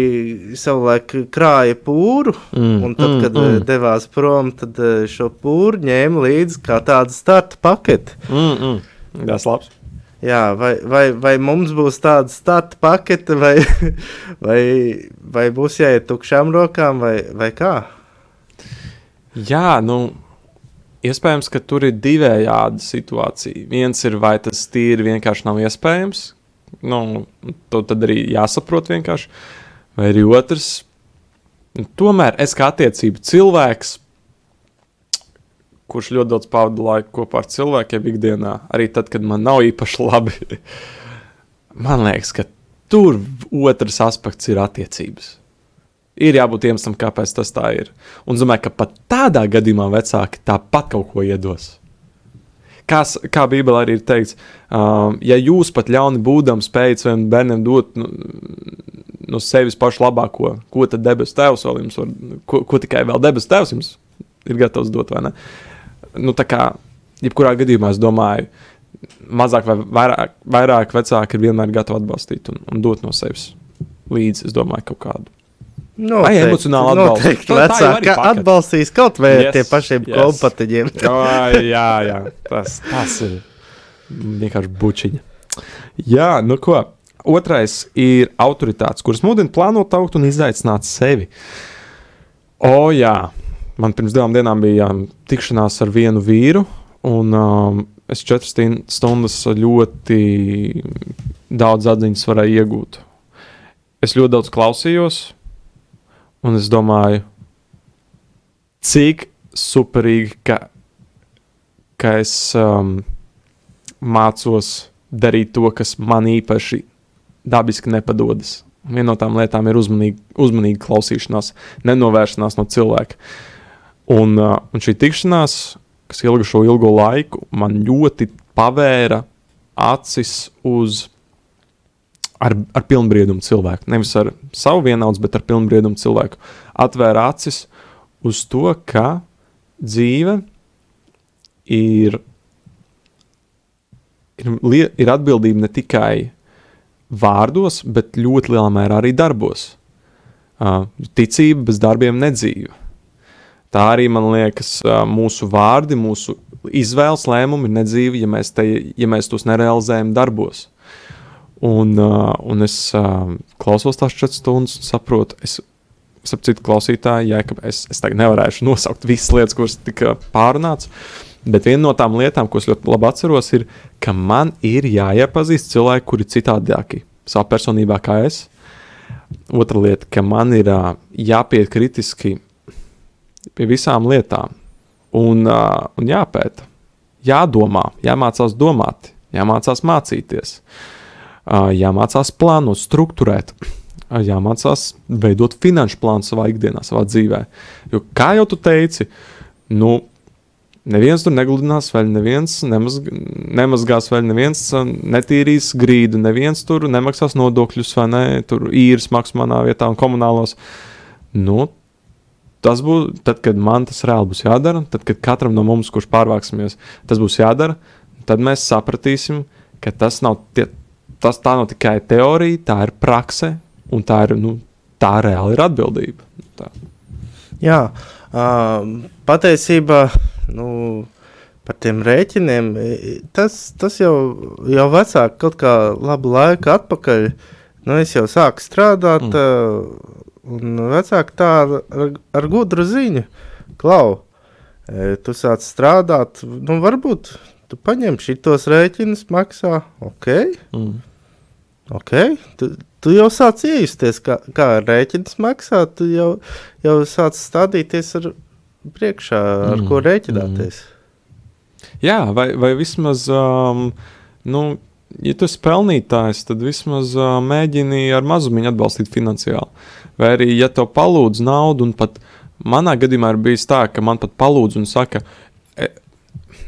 savulaik krāja pūru, mm, un tad, kad mm, mm. devās prom, tad eh, šo pūru ņēma līdzi kā tādu starta paketi. Mm, mm. Tas labs. Jā, vai, vai, vai mums būs tāda starta pakete, vai, vai, vai būs jāiet tukšām rokām, vai, vai kā? Jā, nu, iespējams, ka tur ir divējāda situācija. Viens ir, vai tas tīri vienkārši nav iespējams, nu, to tad arī jāsaprot vienkārši. Vai arī otrs, nu, tomēr es kā attiecību cilvēks, kurš ļoti daudz pavadu laiku kopā ar cilvēkiem ikdienā, arī tad, kad man nav īpaši labi, man liekas, ka tur otrs aspekts ir attiecības. Ir jābūt iemeslam, kāpēc tas tā ir. Un es domāju, ka pat tādā gadījumā vecāki tāpat kaut ko iedos. Kā, kā Bībelē arī ir teikts, um, ja jūs pat ļauni būdami spējat saviem bērniem dot nu, no sevis pašu labāko, ko tad debesu tēvs vēl jums var, ko, ko tikai vēl debesu tēvs jums ir gatavs dot, vai ne? Nu, tā kā, jebkurā gadījumā es domāju, mazāk vai vairāk, vairāk vecāki ir vienmēr gatavi atbalstīt un, un dot no sevis līdzi, es domāju, kaut kādu Noteikti, vai emocionāli atbalstīt. Noteikti, vecāki atbalstīs kaut vai yes, tie pašiem yes. kompatiņiem. jā, jā, tas, tas ir vienkārši bučiņa. Jā, nu ko. Otrais ir autoritātes, kuras mudina plānot, augt un izaicināt sevi. O, jā, man pirms divām dienām bija tikšanās ar vienu vīru, un um, es četras stundas ļoti daudz atziņas varēju iegūt. Es ļoti daudz klausījos, Un es domāju, cik superīgi, ka, ka es um, mācos darīt to, kas man īpaši dabiski nepadodas. Viena no tām lietām ir uzmanīga, uzmanīga klausīšanās, nenovēršanās no cilvēka. Un, uh, un šī tikšanās, kas ilga šo ilgo laiku, man ļoti pavēra acis uz ar, ar pilnbriedumu cilvēku. Nevis ar savu vienaudzi, bet ar pilnbriedumu cilvēku. Atvēra acis uz to, ka dzīve ir, ir, ir atbildība ne tikai vārdos, bet ļoti lielā mērā arī darbos. Uh, ticība bez darbiem nedzīva. Tā arī man liekas, uh, mūsu vārdi, mūsu izvēles lēmumi ir nedzīvi, ja mēs, te, ja mēs tos nerealizējam darbos. Un, uh, un es uh, klausos tās četras stundas un saprotu, es saprotu, klausītāji, ja es, es tagad nevarēšu nosaukt visas lietas, kuras tika pārunāts. Bet viena no tām lietām, ko es ļoti labi atceros, ir, ka man ir jāiepazīst cilvēki, kuri ir citādāki savā personībā kā es. Otra lieta, ka man ir uh, jāpiet kritiski pie visām lietām un, uh, un jāpēta, jādomā, jāmācās domāt, jāmācās mācīties. Uh, jāmācās plānot, struktūrēt, jāmācās veidot finanšu plānu savā ikdienā, savā dzīvē. Jo, kā jau tu teici, nu, neviens tur negludinās vēl, neviens nemazg nemazgās vēl, neviens netīrīs grīdu, neviens tur nemaksās nodokļus vai ne, tur īres maksas manā vietā un komunālos. Nu, tas būs tad, kad man tas reāli būs jādara, tad, kad katram no mums, kurš pārvāksimies, tas būs jādara, tad mēs sapratīsim, ka tas nav tie, tas tā nav tikai teorija, tā ir prakse, un tā ir nu, tā reāli ir atbildība. Tā. Jā, uh, patiesībā nu, par tiem rēķiniem tas, tas jau, jau vecāk, kaut kā labu laiku atpakaļ. Nu, es jau sāku strādāt, mm. un vecāki tā ar, ar gudru ziņu, klau, tu sāc strādāt, nu, varbūt tu paņem šitos rēķinus, maksā, ok. Mm. Okay. Tu, tu jau sāc iejusties, kā, kā rēķins maksā. Tu jau, jau sāc stādīties ar priekšā, ar mm. ko rēķināties. Mm. Jā, vai, vai vismaz, um, nu, ja tu esi pelnītājs, tad vismaz uh, mēģini ar mazumiņu atbalstīt finansiāli. Vai arī, ja tev palūdz naudu, un pat manā gadījumā ir bijis tā, ka man pat palūdz un saka, e,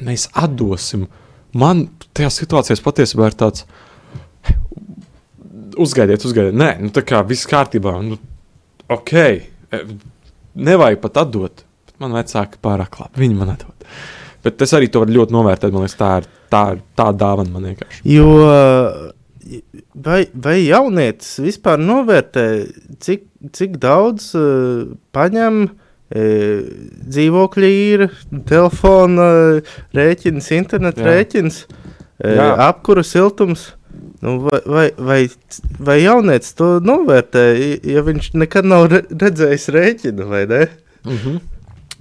mēs atdosim. Man tajā situācijā patiesībā ir tāds, uh, uzgaidiet, uzgaidiet. Nē, nu, tā kā viss kārtībā. Nu, ok, e, nevajag pat atdot. Bet man vecāki pārāk labi. Viņi man atdod. Bet es arī to varu ļoti novērtēt. Man liekas, tā ir tā, ir, tā dāvana man vienkārši. Jo vai, vai jaunietis vispār novērtē, cik, cik daudz uh, paņem uh, dzīvokļa īra, telefona rēķins, interneta rēķins, uh, apkura siltums? Nu, vai, vai, vai, vai jaunietis to novērtē, ja viņš nekad nav re redzējis rēķinu, vai ne? Mm -hmm.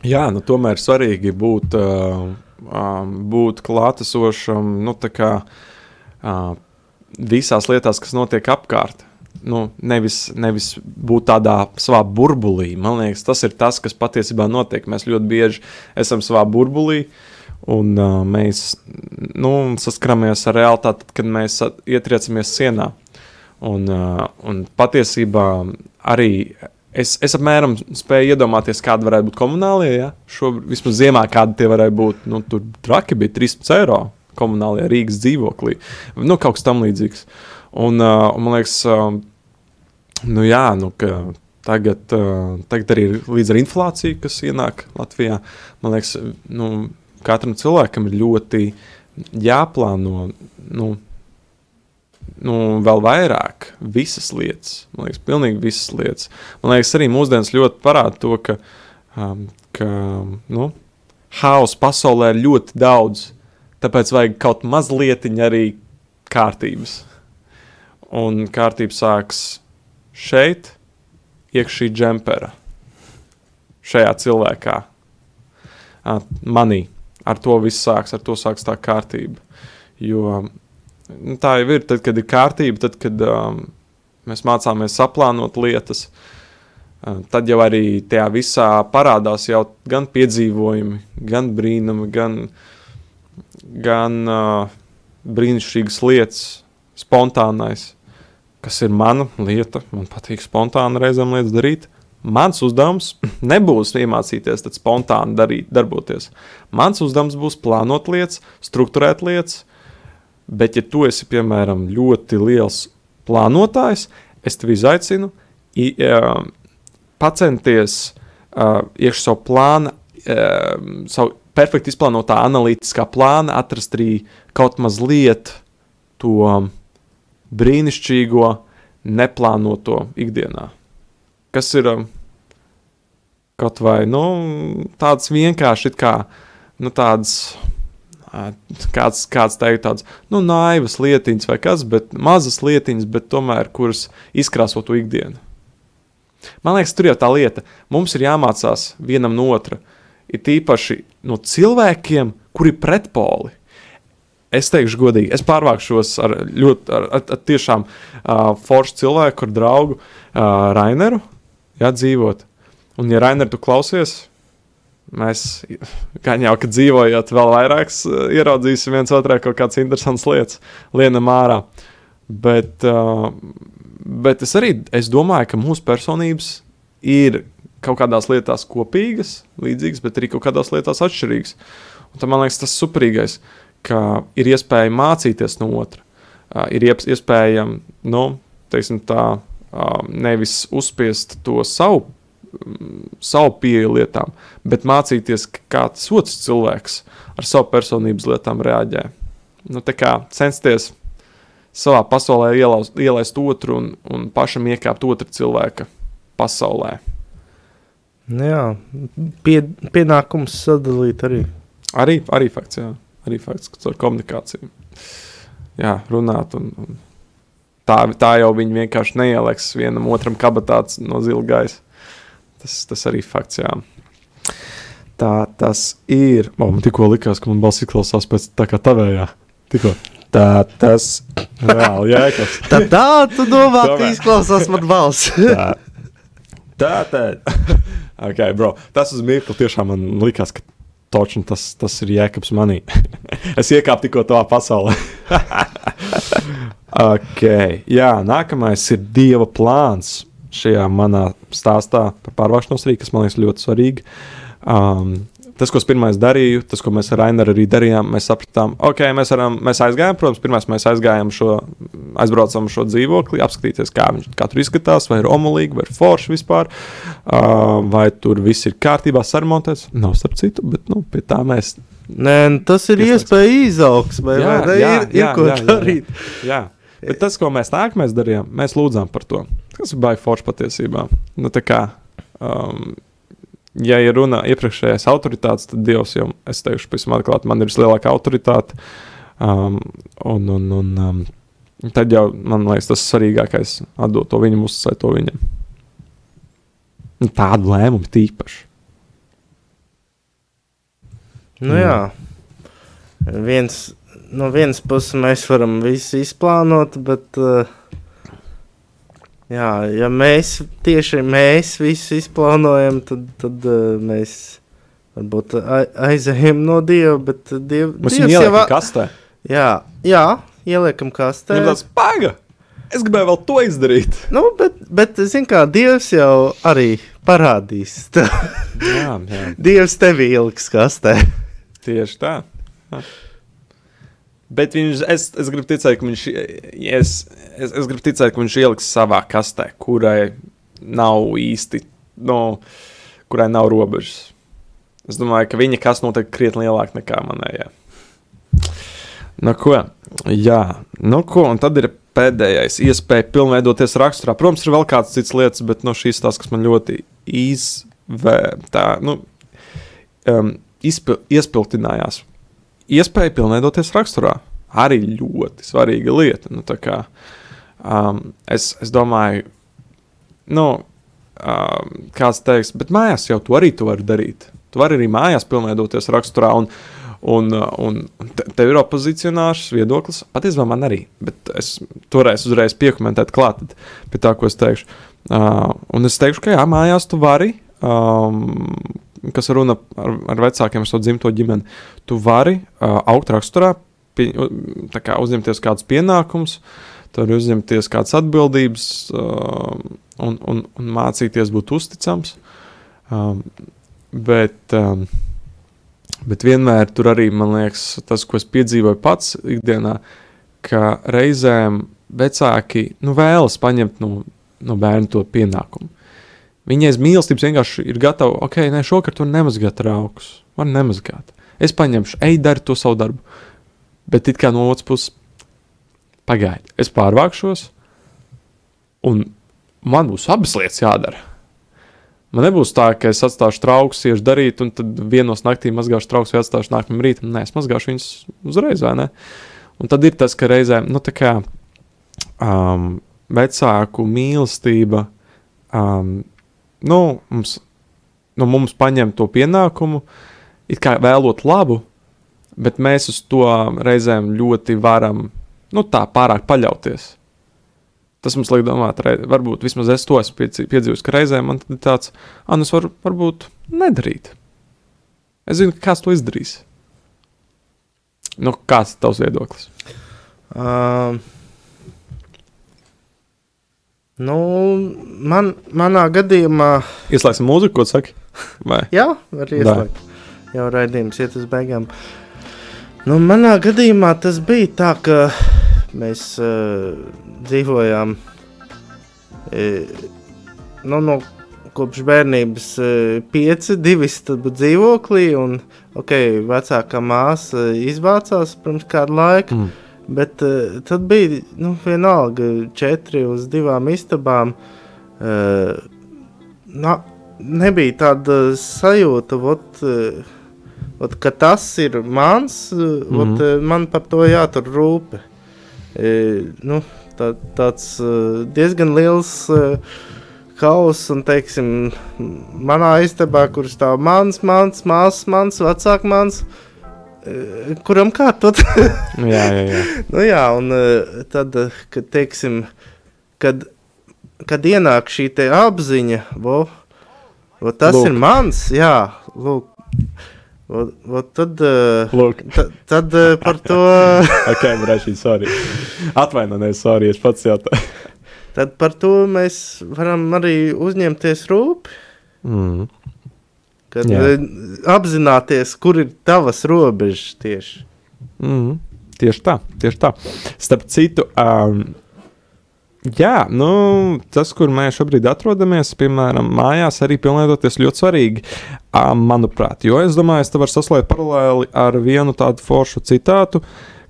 Jā, nu, tomēr svarīgi būt, uh, būt klātesošam nu, kā, uh, visās lietās, kas notiek apkārt. Nu, nevis, nevis būt tādā savā burbulī. Man liekas, tas ir tas, kas patiesībā notiek. Mēs ļoti bieži esam savā burbulī. Un uh, mēs nu, saskaramies ar realitāti, kad mēs ietriecamies sienā. Un, uh, un patiesībā arī es, es apmēram spēju iedomāties, kāda varētu būt komunālie. Ja? Šo, vismaz ziemā, kāda tie varētu būt. Nu, tur traki bija 13 eiro komunālajā Rīgas dzīvoklī. Nu, kaut kas tam līdzīgs. Un, uh, un man liekas, uh, nu, jā, nu, ka tagad, uh, tagad arī ir līdz ar inflāciju, kas ienāk Latvijā. Man liekas, nu, katram cilvēkam ir ļoti jāplāno. Nu, nu, vēl vairāk visas lietas. Man liekas, pilnīgi visas lietas. Man liekas, arī mūsdienās ļoti parāda to, ka, um, ka nu, haosa pasaulē ir ļoti daudz. Tāpēc vajag kaut mazliet arī kārtības. Un kārtība sākas šeit, iekšā džempera, šajā cilvēkā, manī. Ar to viss sāks, ar to sāks tā kārtība. Jo nu, tā jau ir. Tad, kad ir kārtība, tad, kad um, mēs mācāmies saplānot lietas, uh, tad jau arī tajā visā parādās jau gan piedzīvojumi, gan brīnumi, gan, gan uh, brīnišķīgas lietas, spontānais, kas ir mana lieta. Man patīk spontāni reizēm lietas darīt. Mans uzdevums nebūs iemācīties spontāni darīt, darboties. Mans uzdevums būs plānot lietas, struktūrēt lietas, Bet, ja tu esi, piemēram, ļoti liels plānotājs, es tevi izaicinu, i, uh, pacenties uh, iekšā savu plānu, uh, savu perfekti izplānotā analītiskā plāna, atrast arī kaut mazliet to brīnišķīgo, neplānoto ikdienā. Kas ir um, kaut vai nu, tāds vienkārši, kā nu, tāds kāds, kāds teikt, tāds nu, naivas lietiņas vai kas, bet mazas lietiņas, bet tomēr kuras izkrāso to ikdienu. Man liekas, tur jau tā lieta. Mums ir jāmācās vienam no otra. Ir tīpaši no cilvēkiem, kuri ir pretpoli. Es teikšu, godīgi, es pārvākšos ar ļoti, ar, ar, ar tiešām uh, foršu cilvēku, ar draugu uh, Raineru, jā, dzīvot. Un, ja Raineru tu klausies, mēs, kā jau kad dzīvojot, vēl vairāk uh, ieraudzīsim viens otrā kaut kādas interesantas lietas, lienam ārā. Bet, uh, bet es arī es domāju, ka mūsu personības ir kaut kādās lietās kopīgas, līdzīgas, bet arī kaut kādās lietās atšķirīgas. Un tam man liekas, tas superīgais, ka ir iespēja mācīties no otra. Uh, ir iep- iespēja, nu, teiksim tā, nevis uzspiest to savu mm, savu pieeju lietām, bet mācīties, kā tas otrs cilvēks ar savu personības lietām reaģē. Nu, tā kā censties savā pasaulē ielaust, ielaist otru un, un pašam iekāpt otra cilvēka pasaulē. Nu Jā, pie, pienākums sadalīt arī. Arī, arī fakts, jā. Arī fakts, ka ar komunikāciju. Jā, runāt. Un, un tā, tā jau viņi vienkārši neieliks vienam otram kabatāts no zila gaisa. Tas, tas arī fakts, jā. Tā tas ir. O, man tikko likās, ka man balss izklausās pēc tā kā tavējā. Tikko. Tā tas reāli jēkas. Tā, tā tu domā, ka Tomēr. izklausās man balss. Tā, tā tad. ok, bro. Tas uz mirkli tiešām man likās, ka točni tas, tas ir jēkabs manī. es iekāpu tikko tavā pasaulē. Ok, jā, nākamais ir Dieva plāns šajā manā stāstā par pārvākšanos arī, kas man liekas ļoti svarīgi. Um, tas, ko es pirmais darīju, tas, ko mēs ar Rainaru arī darījām, mēs sapratām, ok, mēs, varam, mēs aizgājām, protams, pirmais mēs aizgājām šo, aizbraucām šo dzīvokli, apskatīties, kā viņš kā tur izskatās, vai ir omulīgi, vai ir forši vispār, uh, vai tur viss ir kārtībā sarmontēts. Nav starp citu, bet nu, pie tā mēs. Nē, tas ir Iespējams. iespēja izaugsmē, vai ne? Ir, ir ko darīt. Jā. Bet tas, ko mēs nākamais darījām, mēs lūdzām par to. Tas ir baigi forši patiesībā. Nu, kā, um, ja ir runa iepriekšējais autoritātes, tad Dievs jau, es teikšu, pavisam atklāti, man ir vislielākā autoritāte. Um, un, un, un, um, tad jau man liekas, tas svarīgākais - atdot to viņam, uzticēt to viņam. Un Tādu lēmumu tīpaši. Nu, jā. Viens, no vienas puses mēs varam visu izplānot, bet uh, jā, ja mēs tieši mēs visu izplānojam, tad, tad uh, mēs varbūt ai- aizejam no Dieva, bet diev, Mēs Dievs jau kastē. Jā, jā, ieliekam kastē. Viņam tāds paga! Es gribēju vēl to izdarīt. Nu, bet, bet zin kā, Dievs jau arī parādīs. Jā, jā. Dievs tevi ieliks kastē. Tieši tā. Jā. Bet viņš, es, es gribu ticēt, ka viņš, es, es, es gribu ticēt, ka viņš ieliks savā kastē, kurai nav īsti, no, kurai nav robežas. Es domāju, ka viņa kas noteikti krietni lielāka nekā manējā. Nu, ko? Jā, nu, ko? Un tad ir pēdējais iespēja pilnveidoties raksturā. Protams, ir vēl kādas citas lietas, bet no šīs tās, kas man ļoti izvērtā, nu, um, izpil, iespiltinājās. Iespēja pilnveidoties raksturā arī ļoti svarīga lieta. Nu, kā, um, es, es domāju, nu, um, kāds teiks, bet mājās jau to arī tu vari darīt. Tu vari arī mājās pilnveidoties raksturā. Un, Un, un te, tev ir opozicionārs viedoklis, patiesībā man arī. Bet es toreiz uzreiz piekomentēju klāt pie tā, ko es teikšu. Uh, un es teikšu, ka jā, mājās tu vari, um, kas runa ar, ar vecākiem, ar savu dzimto ģimeni, tu vari uh, augt raksturā, pie, kā uzņemties kādus pienākumus, tu vari uzņemties kādas atbildības uh, un, un, un mācīties būt uzticams. Um, bet, um, bet vienmēr tur arī, man liekas, tas, ko es piedzīvoju pats ikdienā, ka reizēm vecāki nu, vēlas paņemt no, no bērna to pienākumu. Viņai mīlestības vienkārši ir gatava, ok, nē, šokar tu nemazgāt raukus, var nemazgāt. Es paņemšu, ej, dari to savu darbu. Bet it kā no otras puses, pagaidi, es pārvākšos, un man būs abas lietas jādara. Man nebūs tā, ka es atstāšu traukus, iešu darīt, un tad vienos naktī mazgāšu traukus, vai atstāšu nākamajam rītam. Nē, es mazgāšu viņus uzreiz, vai ne? Un tad ir tas, ka reizēm, nu, tā kā um, vecāku mīlestība, um, nu, mums, nu, mums paņem to pienākumu, it kā vēlot labu, bet mēs uz to reizēm ļoti varam, nu, tā pārāk paļauties. Tas mums liek domāt, varbūt vismaz es to esmu piedzīvojis, ka reizēm man tāds, ah, nu es varu varbūt nedarīt. Es zinu, ka kāds to izdarīs. Nu, kāds ir tavs viedoklis? Um, nu, man, manā gadījumā, Ieslēgsim mūziku, ko saki? Vai? jā, var ieslēgt. Jau raidījums iet uz beigām. Nu, manā gadījumā tas bija tā, ka mēs uh, dzīvojām uh, nu, no kopš bērnības uh, pieci, divi stabu dzīvoklī, un ok, vecākā māsa izvācās pirms kādu laiku. Mm. Bet uh, tad bija nu, vienalga četri uz divām istabām. Uh, na, nebija tāda sajūta, vot, uh, vot, ka tas ir mans, uh, Mhm. vot, uh, man par to jātur rūpe. Uh, nu, tā, tāds uh, diezgan liels uh, kaus, un teiksim, manā istabā, kur stāv mans, mans, māsas, mans, vecāks mans. uh, Kuram kārtot? Jā, jā, jā. Nu, jā, un tad, kad, teiksim, kad, kad ienāk šī te apziņa, vo, vo, tas Lūk. ir mans, jā, lūk, vo, vo, tad, tad, tad par to, ok, brāļi, sorry. Atvainojies, sorry, es pats jautāju. tad par to mēs varam arī uzņemties rūpi. Mm. Kad Jā. eh, apzināties, kur ir tavas robežas tieši. Mm, tieši tā, tieši tā. Starp citu, um, jā, nu, tas, kur mēs šobrīd atrodamies, piemēram, mājās, arī pilnveidoties ļoti svarīgi, um, manuprāt. Jo es domāju, es te varu saslēgt paralēli ar vienu tādu foršu citātu,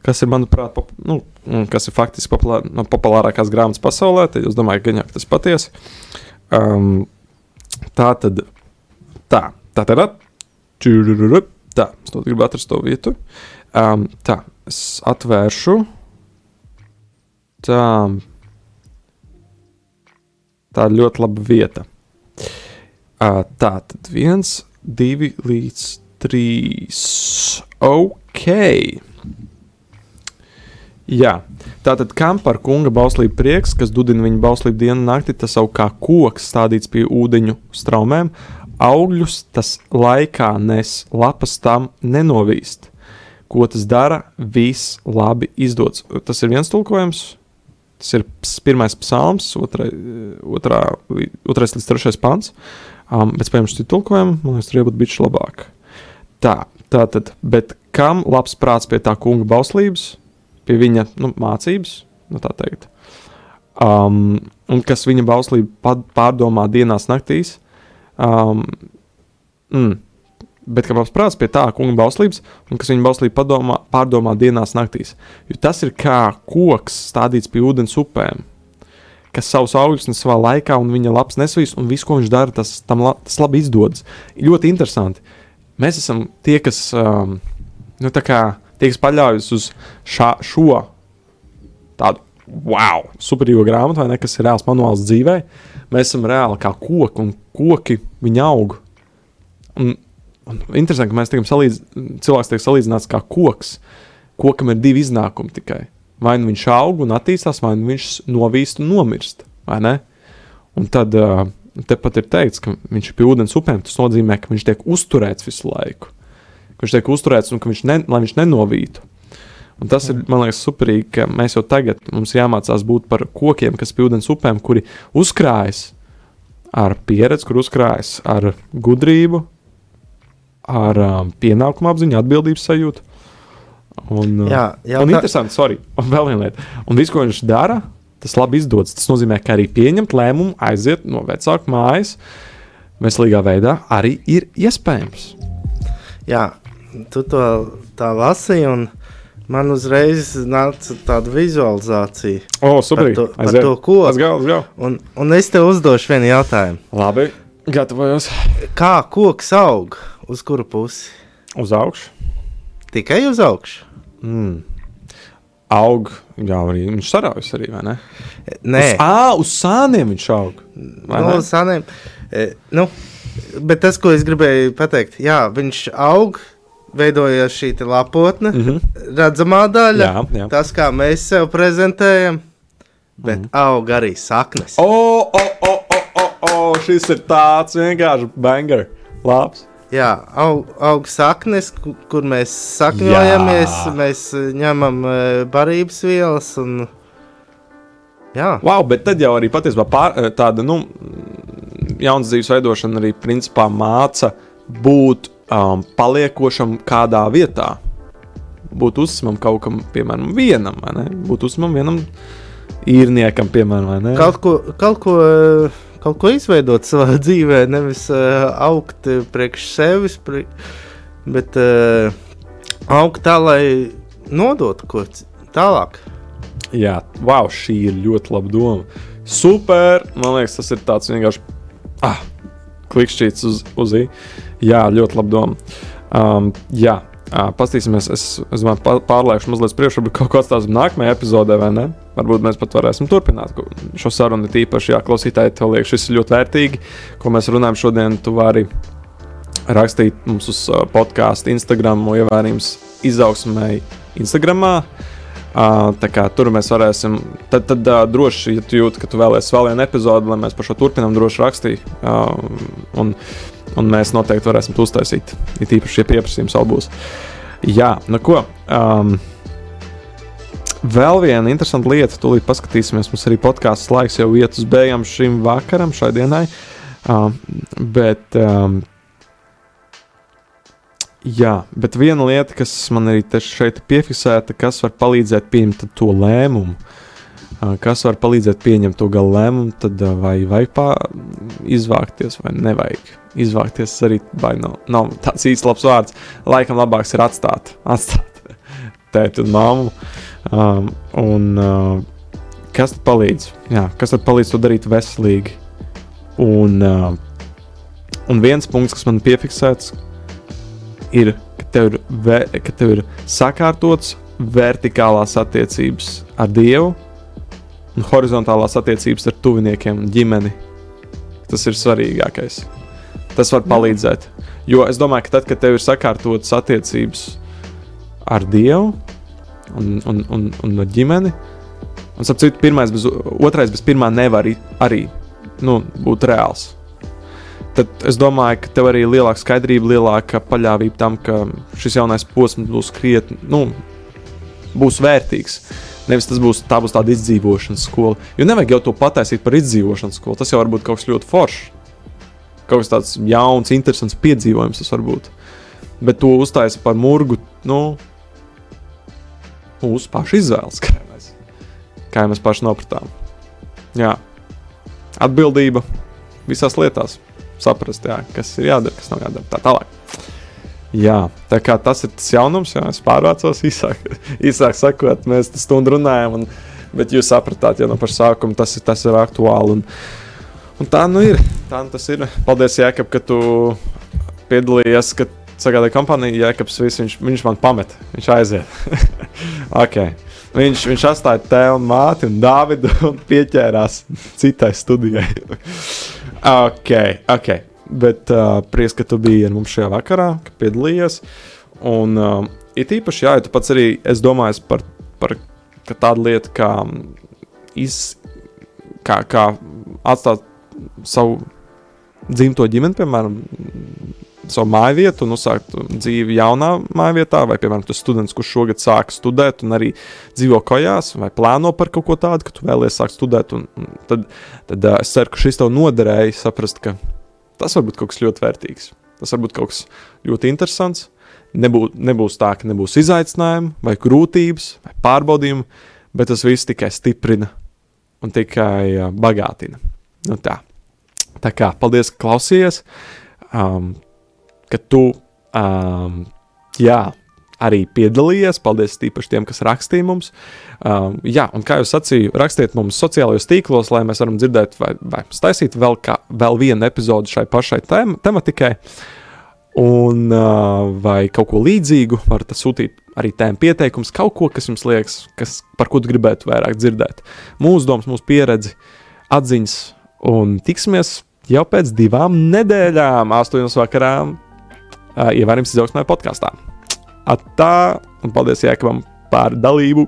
kas ir, manuprāt, pop, nu, mm, kas ir faktiski populār, no populārākās grāmatas pasaulē. Tad es domāju, ka tas patiesi. Um, tā tad, tā, tā tad, tā, es to gribu atrast to vietu. Um, tā, es atvēršu. Tā, tā ir ļoti laba vieta. Uh, tā tad viens, divi līdz trīs. Ok. Jā, tātad kam par kunga bauslību prieks, kas dudina viņa bauslību dienu un nakti, tas savu kā koks stādīts pie ūdeņu straumēm, augļus tas laikā nes, lapas tam nenovīst. Ko tas dara, viss labi izdodas. Tas ir viens tulkojums, tas ir pirmais psalms, otrai, otrā, otrais līdz trešais pants. Um, bet, spējams, šī tulkojuma, man liekas, tur jābūt bišķi labāk. Tā, tā tad, bet kam labs prāts pie tā kunga bauslības, pie viņa nu, mācības, nu, tā teikt, um, un kas viņa bauslību pad- pārdomā dienās, naktīs, um, mm, bet kam labs prāts pie tā kunga bauslības, un kas viņa bauslību padomā, pārdomā dienās, naktīs. Jo tas ir kā koks stādīts pie ūdens upēm. Kas savus augļus nes savā laikā, un viņa labs nesvīs, un viss, ko viņš dara, tas, tam la, tas labi izdodas. Ļoti interesanti. Mēs esam tie, kas, um, nu, kā, tie, kas paļaujas uz šā, šo tādu wow, superīgo grāmatu, vai ne, kas ir reāls manuāls dzīvē. Mēs esam reāli kā koki, un koki viņi aug. Un, un interesanti, ka mēs tiekam salīdzināti, cilvēks tiek salīdzināts kā koks. Kokam ir divi iznākumi tikai. Vai nu viņš aug un attīstās, vai nu viņš novīst un nomirst. Un tad tepat ir teikts, ka viņš ir pie ūdens upēm. Tas nozīmē, ka viņš tiek uzturēts visu laiku. Ka viņš tiek uzturēts un ka viņš, ne, viņš nenovītu. Un tas ir, man liekas, superīgi, ka mēs jau tagad mums jāmācās būt par kokiem, kas pie ūdens upēm, kuri uzkrājas ar pieredzi, kur uzkrājas ar gudrību, ar um, pienākumu apziņu, atbildības sajūtu. Un, uh, Jā, jā, un tā- interesanti, sorry, un vēl viena lieta. Un viss, ko viņš dara, tas labi izdodas. Tas nozīmē, ka arī pieņemt lēmumu, aiziet no vecāka mājas, veselīgā veidā arī ir iespējams. Jā, tu to tā lasīji, un man uzreiz nāca tāda vizualizācija. O, super! Par to- par to koku. Tas gals, gals. Un, un es tev uzdošu vienu jautājumu. Labi, gatavojos Kā koks aug? Uz kuru pusi? uz augšu. Tikai uz augšu. Mm. Aug, jā, arī viņš saraujas arī, vai ne? Nē, Uz, ā, uz sāniem viņš aug. no ne? saniem. E, nu, bet tas, ko es gribēju pateikt, jā, viņš aug, veidojas šī lapotne, mm. -hmm. redzamā daļa, Jā, jā. tas, kā mēs sev prezentējam, bet mm -hmm. aug arī saknes. O, o, o, o, o, o, šis ir tāds vienkārši banger. Labs. Jā, aug, aug saknes, ku- kur mēs sakņojamies, Jā. mēs ņemam eh, barības vielas. Un, jā, Wow, bet tad jau arī patiesībā pār, eh, tāda nu, jaunas dzīves veidošana arī principā māca būt um, paliekošam kādā vietā. Būt uzticamam kaut kam, piemēram, vienam, vai ne? Būt uzticamam vienam īrniekam, piemēram, vai ne? kaut ko, kaut ko, eh, kaut ko izveidot savā dzīvē, nevis uh, augt priekš sevis, pri, bet uh, augt tā, lai nodotu ko tālāk. Jā, wow, šī ir ļoti laba doma. Super! Man liekas, tas ir tāds vienkārši ah, klikšķīts uz, uz ī. Jā, ļoti laba doma. Um, jā, uh, paskatīsimies. Es, es pārlaišu mazliet priekšā, varbūt kaut kāds tāds nākamajā epizodē, vai ne? Varbūt mēs pat varēsim turpināt šo sarunu. it Īpaši, jā, klausītāji, tev liekas, šis ir ļoti vērtīgi, ko mēs runājam šodien. Tu vari rakstīt mums uz podkāstu, Instagram, ievērījums izaugsmēji Instagramā. Uh, tā kā tur mēs varēsim, tad, tad uh, droši, ja tu jūti, ka tu vēlēsies vēl vienu epizodi, lai mēs par šo turpinām, droši rakstīt. Uh, un, un mēs noteikti varēsim to uztaisīt. Ir īpaši šie pieprasījumi vēl būs. Jā, nu ko. Um, Vēl viena interesanta lieta, tūlīt paskatīsimies. Mums arī podkāsts laiks jau iet uz beigām šim vakaram, šai dienai. Um, bet um, Jā, bet viena lieta, kas man arī šeit ir piefiksēta, kas var palīdzēt pieņemt to lēmumu, ā, kas var palīdzēt pieņemt to galu lēmumu, tad vai vajag pā, izvākties vai nevajag. Izvākties arī nav, nav tāds īsts labs vārds. Laikam labāks ir atstāt, atstāt tēti un mammu. Um, un uh, kas tad palīdz? Jā, kas tad palīdz to darīt veselīgi? Un, uh, un viens punkts, kas man piefiksēts, ir, ka tev ir, vē, ka tev ir sakārtots vertikālās attiecības ar Dievu un horizontālās attiecības ar tuviniekiem un ģimeni. Tas ir svarīgākais. Tas var palīdzēt. Jo es domāju, ka tad, kad tev ir sakārtotas attiecības ar Dievu un, un, un, un ar ģimeni, un sapratu, pirmais bez otrais bez pirmā nevar arī, nu, būt reāls tad es domāju, ka tev arī ir lielāka skaidrība, lielāka paļāvība tam, ka šis jaunais posms būs krietni, nu, būs vērtīgs. Nevis tas būs, tā būs tāda izdzīvošanas skola. Jo nevajag jau to pataisīt par izdzīvošanas skolu. Tas jau var būt kaut kas ļoti foršs. Kaut kas tāds jauns, interesants piedzīvojums tas var būt. Bet to uztaisīt par murgu, nu, mūsu pašu izvēles, kā mēs, kā mēs paši nopratām. Jā, atbildība visās lietās saprast, jā, kas ir jādara, kas nav jādara. Tā tālāk. Jā, tā kā tas ir tas jaunums, jā, es pārvācos īsāk, īsāk sakot, mēs stundu runājam, un, bet jūs sapratāt, ja no paša sākuma tas, ir, tas ir aktuāli. Un, un tā nu ir. Tā nu tas ir. Paldies, Jēkab, ka tu piedalījies, kad sagādāja kompāniju. Jēkabs, viss, viņš, viņš man pamet, viņš aiziet. okay. Viņš, viņš atstāja tēvu un māti un Dāvidu un pieķērās citai studijai. ok, ok. Bet uh, prieks, ka tu biji ar mums šajā vakarā, ka piedalījies. Un uh, it īpaši, jā, tu pats arī, es domāju par, par tādu lietu, kā, iz, kā, kā atstāt savu dzimto ģimeni, piemēram, savu māju vietu un uzsākt dzīvi jaunā māju vietā, vai, piemēram, tas students, kurš šogad sāk studēt un arī dzīvo kājās, vai plāno par kaut ko tādu, ka tu vēlies sākt studēt. Un, un tad, tad es ceru, ka šis tev noderēja saprast, ka tas var būt kaut kas ļoti vērtīgs. Tas var būt kaut kas ļoti interesants. Nebū, nebūs tā, ka nebūs izaicinājumi, vai grūtības, vai pārbaudījumi, bet tas viss tikai stiprina un tikai bagātina. Nu tā. tā kā paldies, ka klausījāties. Um, ka tu um, jā, arī piedalījies. Paldies tīpaši tiem, kas rakstīja mums. Um, jā, un kā jau sacīju, rakstiet mums sociālajos tīklos, lai mēs varam dzirdēt, vai, vai taisīt vēl, kā, vēl vienu epizodi šai pašai tem tematikai. Un, uh, vai kaut ko līdzīgu, varat sūtīt arī tēmu pieteikums, kaut ko, kas jums liekas, kas, par ko gribētu vairāk dzirdēt. Mūsu domas, mūsu pieredzi, atziņas, un tiksimies jau pēc divām nedēļām, astoņos vakarā uh, ievērības izaugsmē podkāstā. Atā, un paldies Jēkabam par dalību.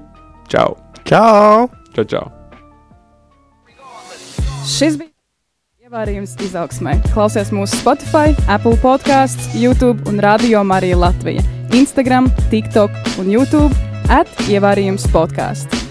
Čau! Čau! Čau, čau! Šis bija ievārījums izaugsmē. Klausies mūsu Spotify, Apple podkāsts, YouTube un Radio Marija Latvija. Instagram, TikTok un YouTube at ievārījums podkāsts.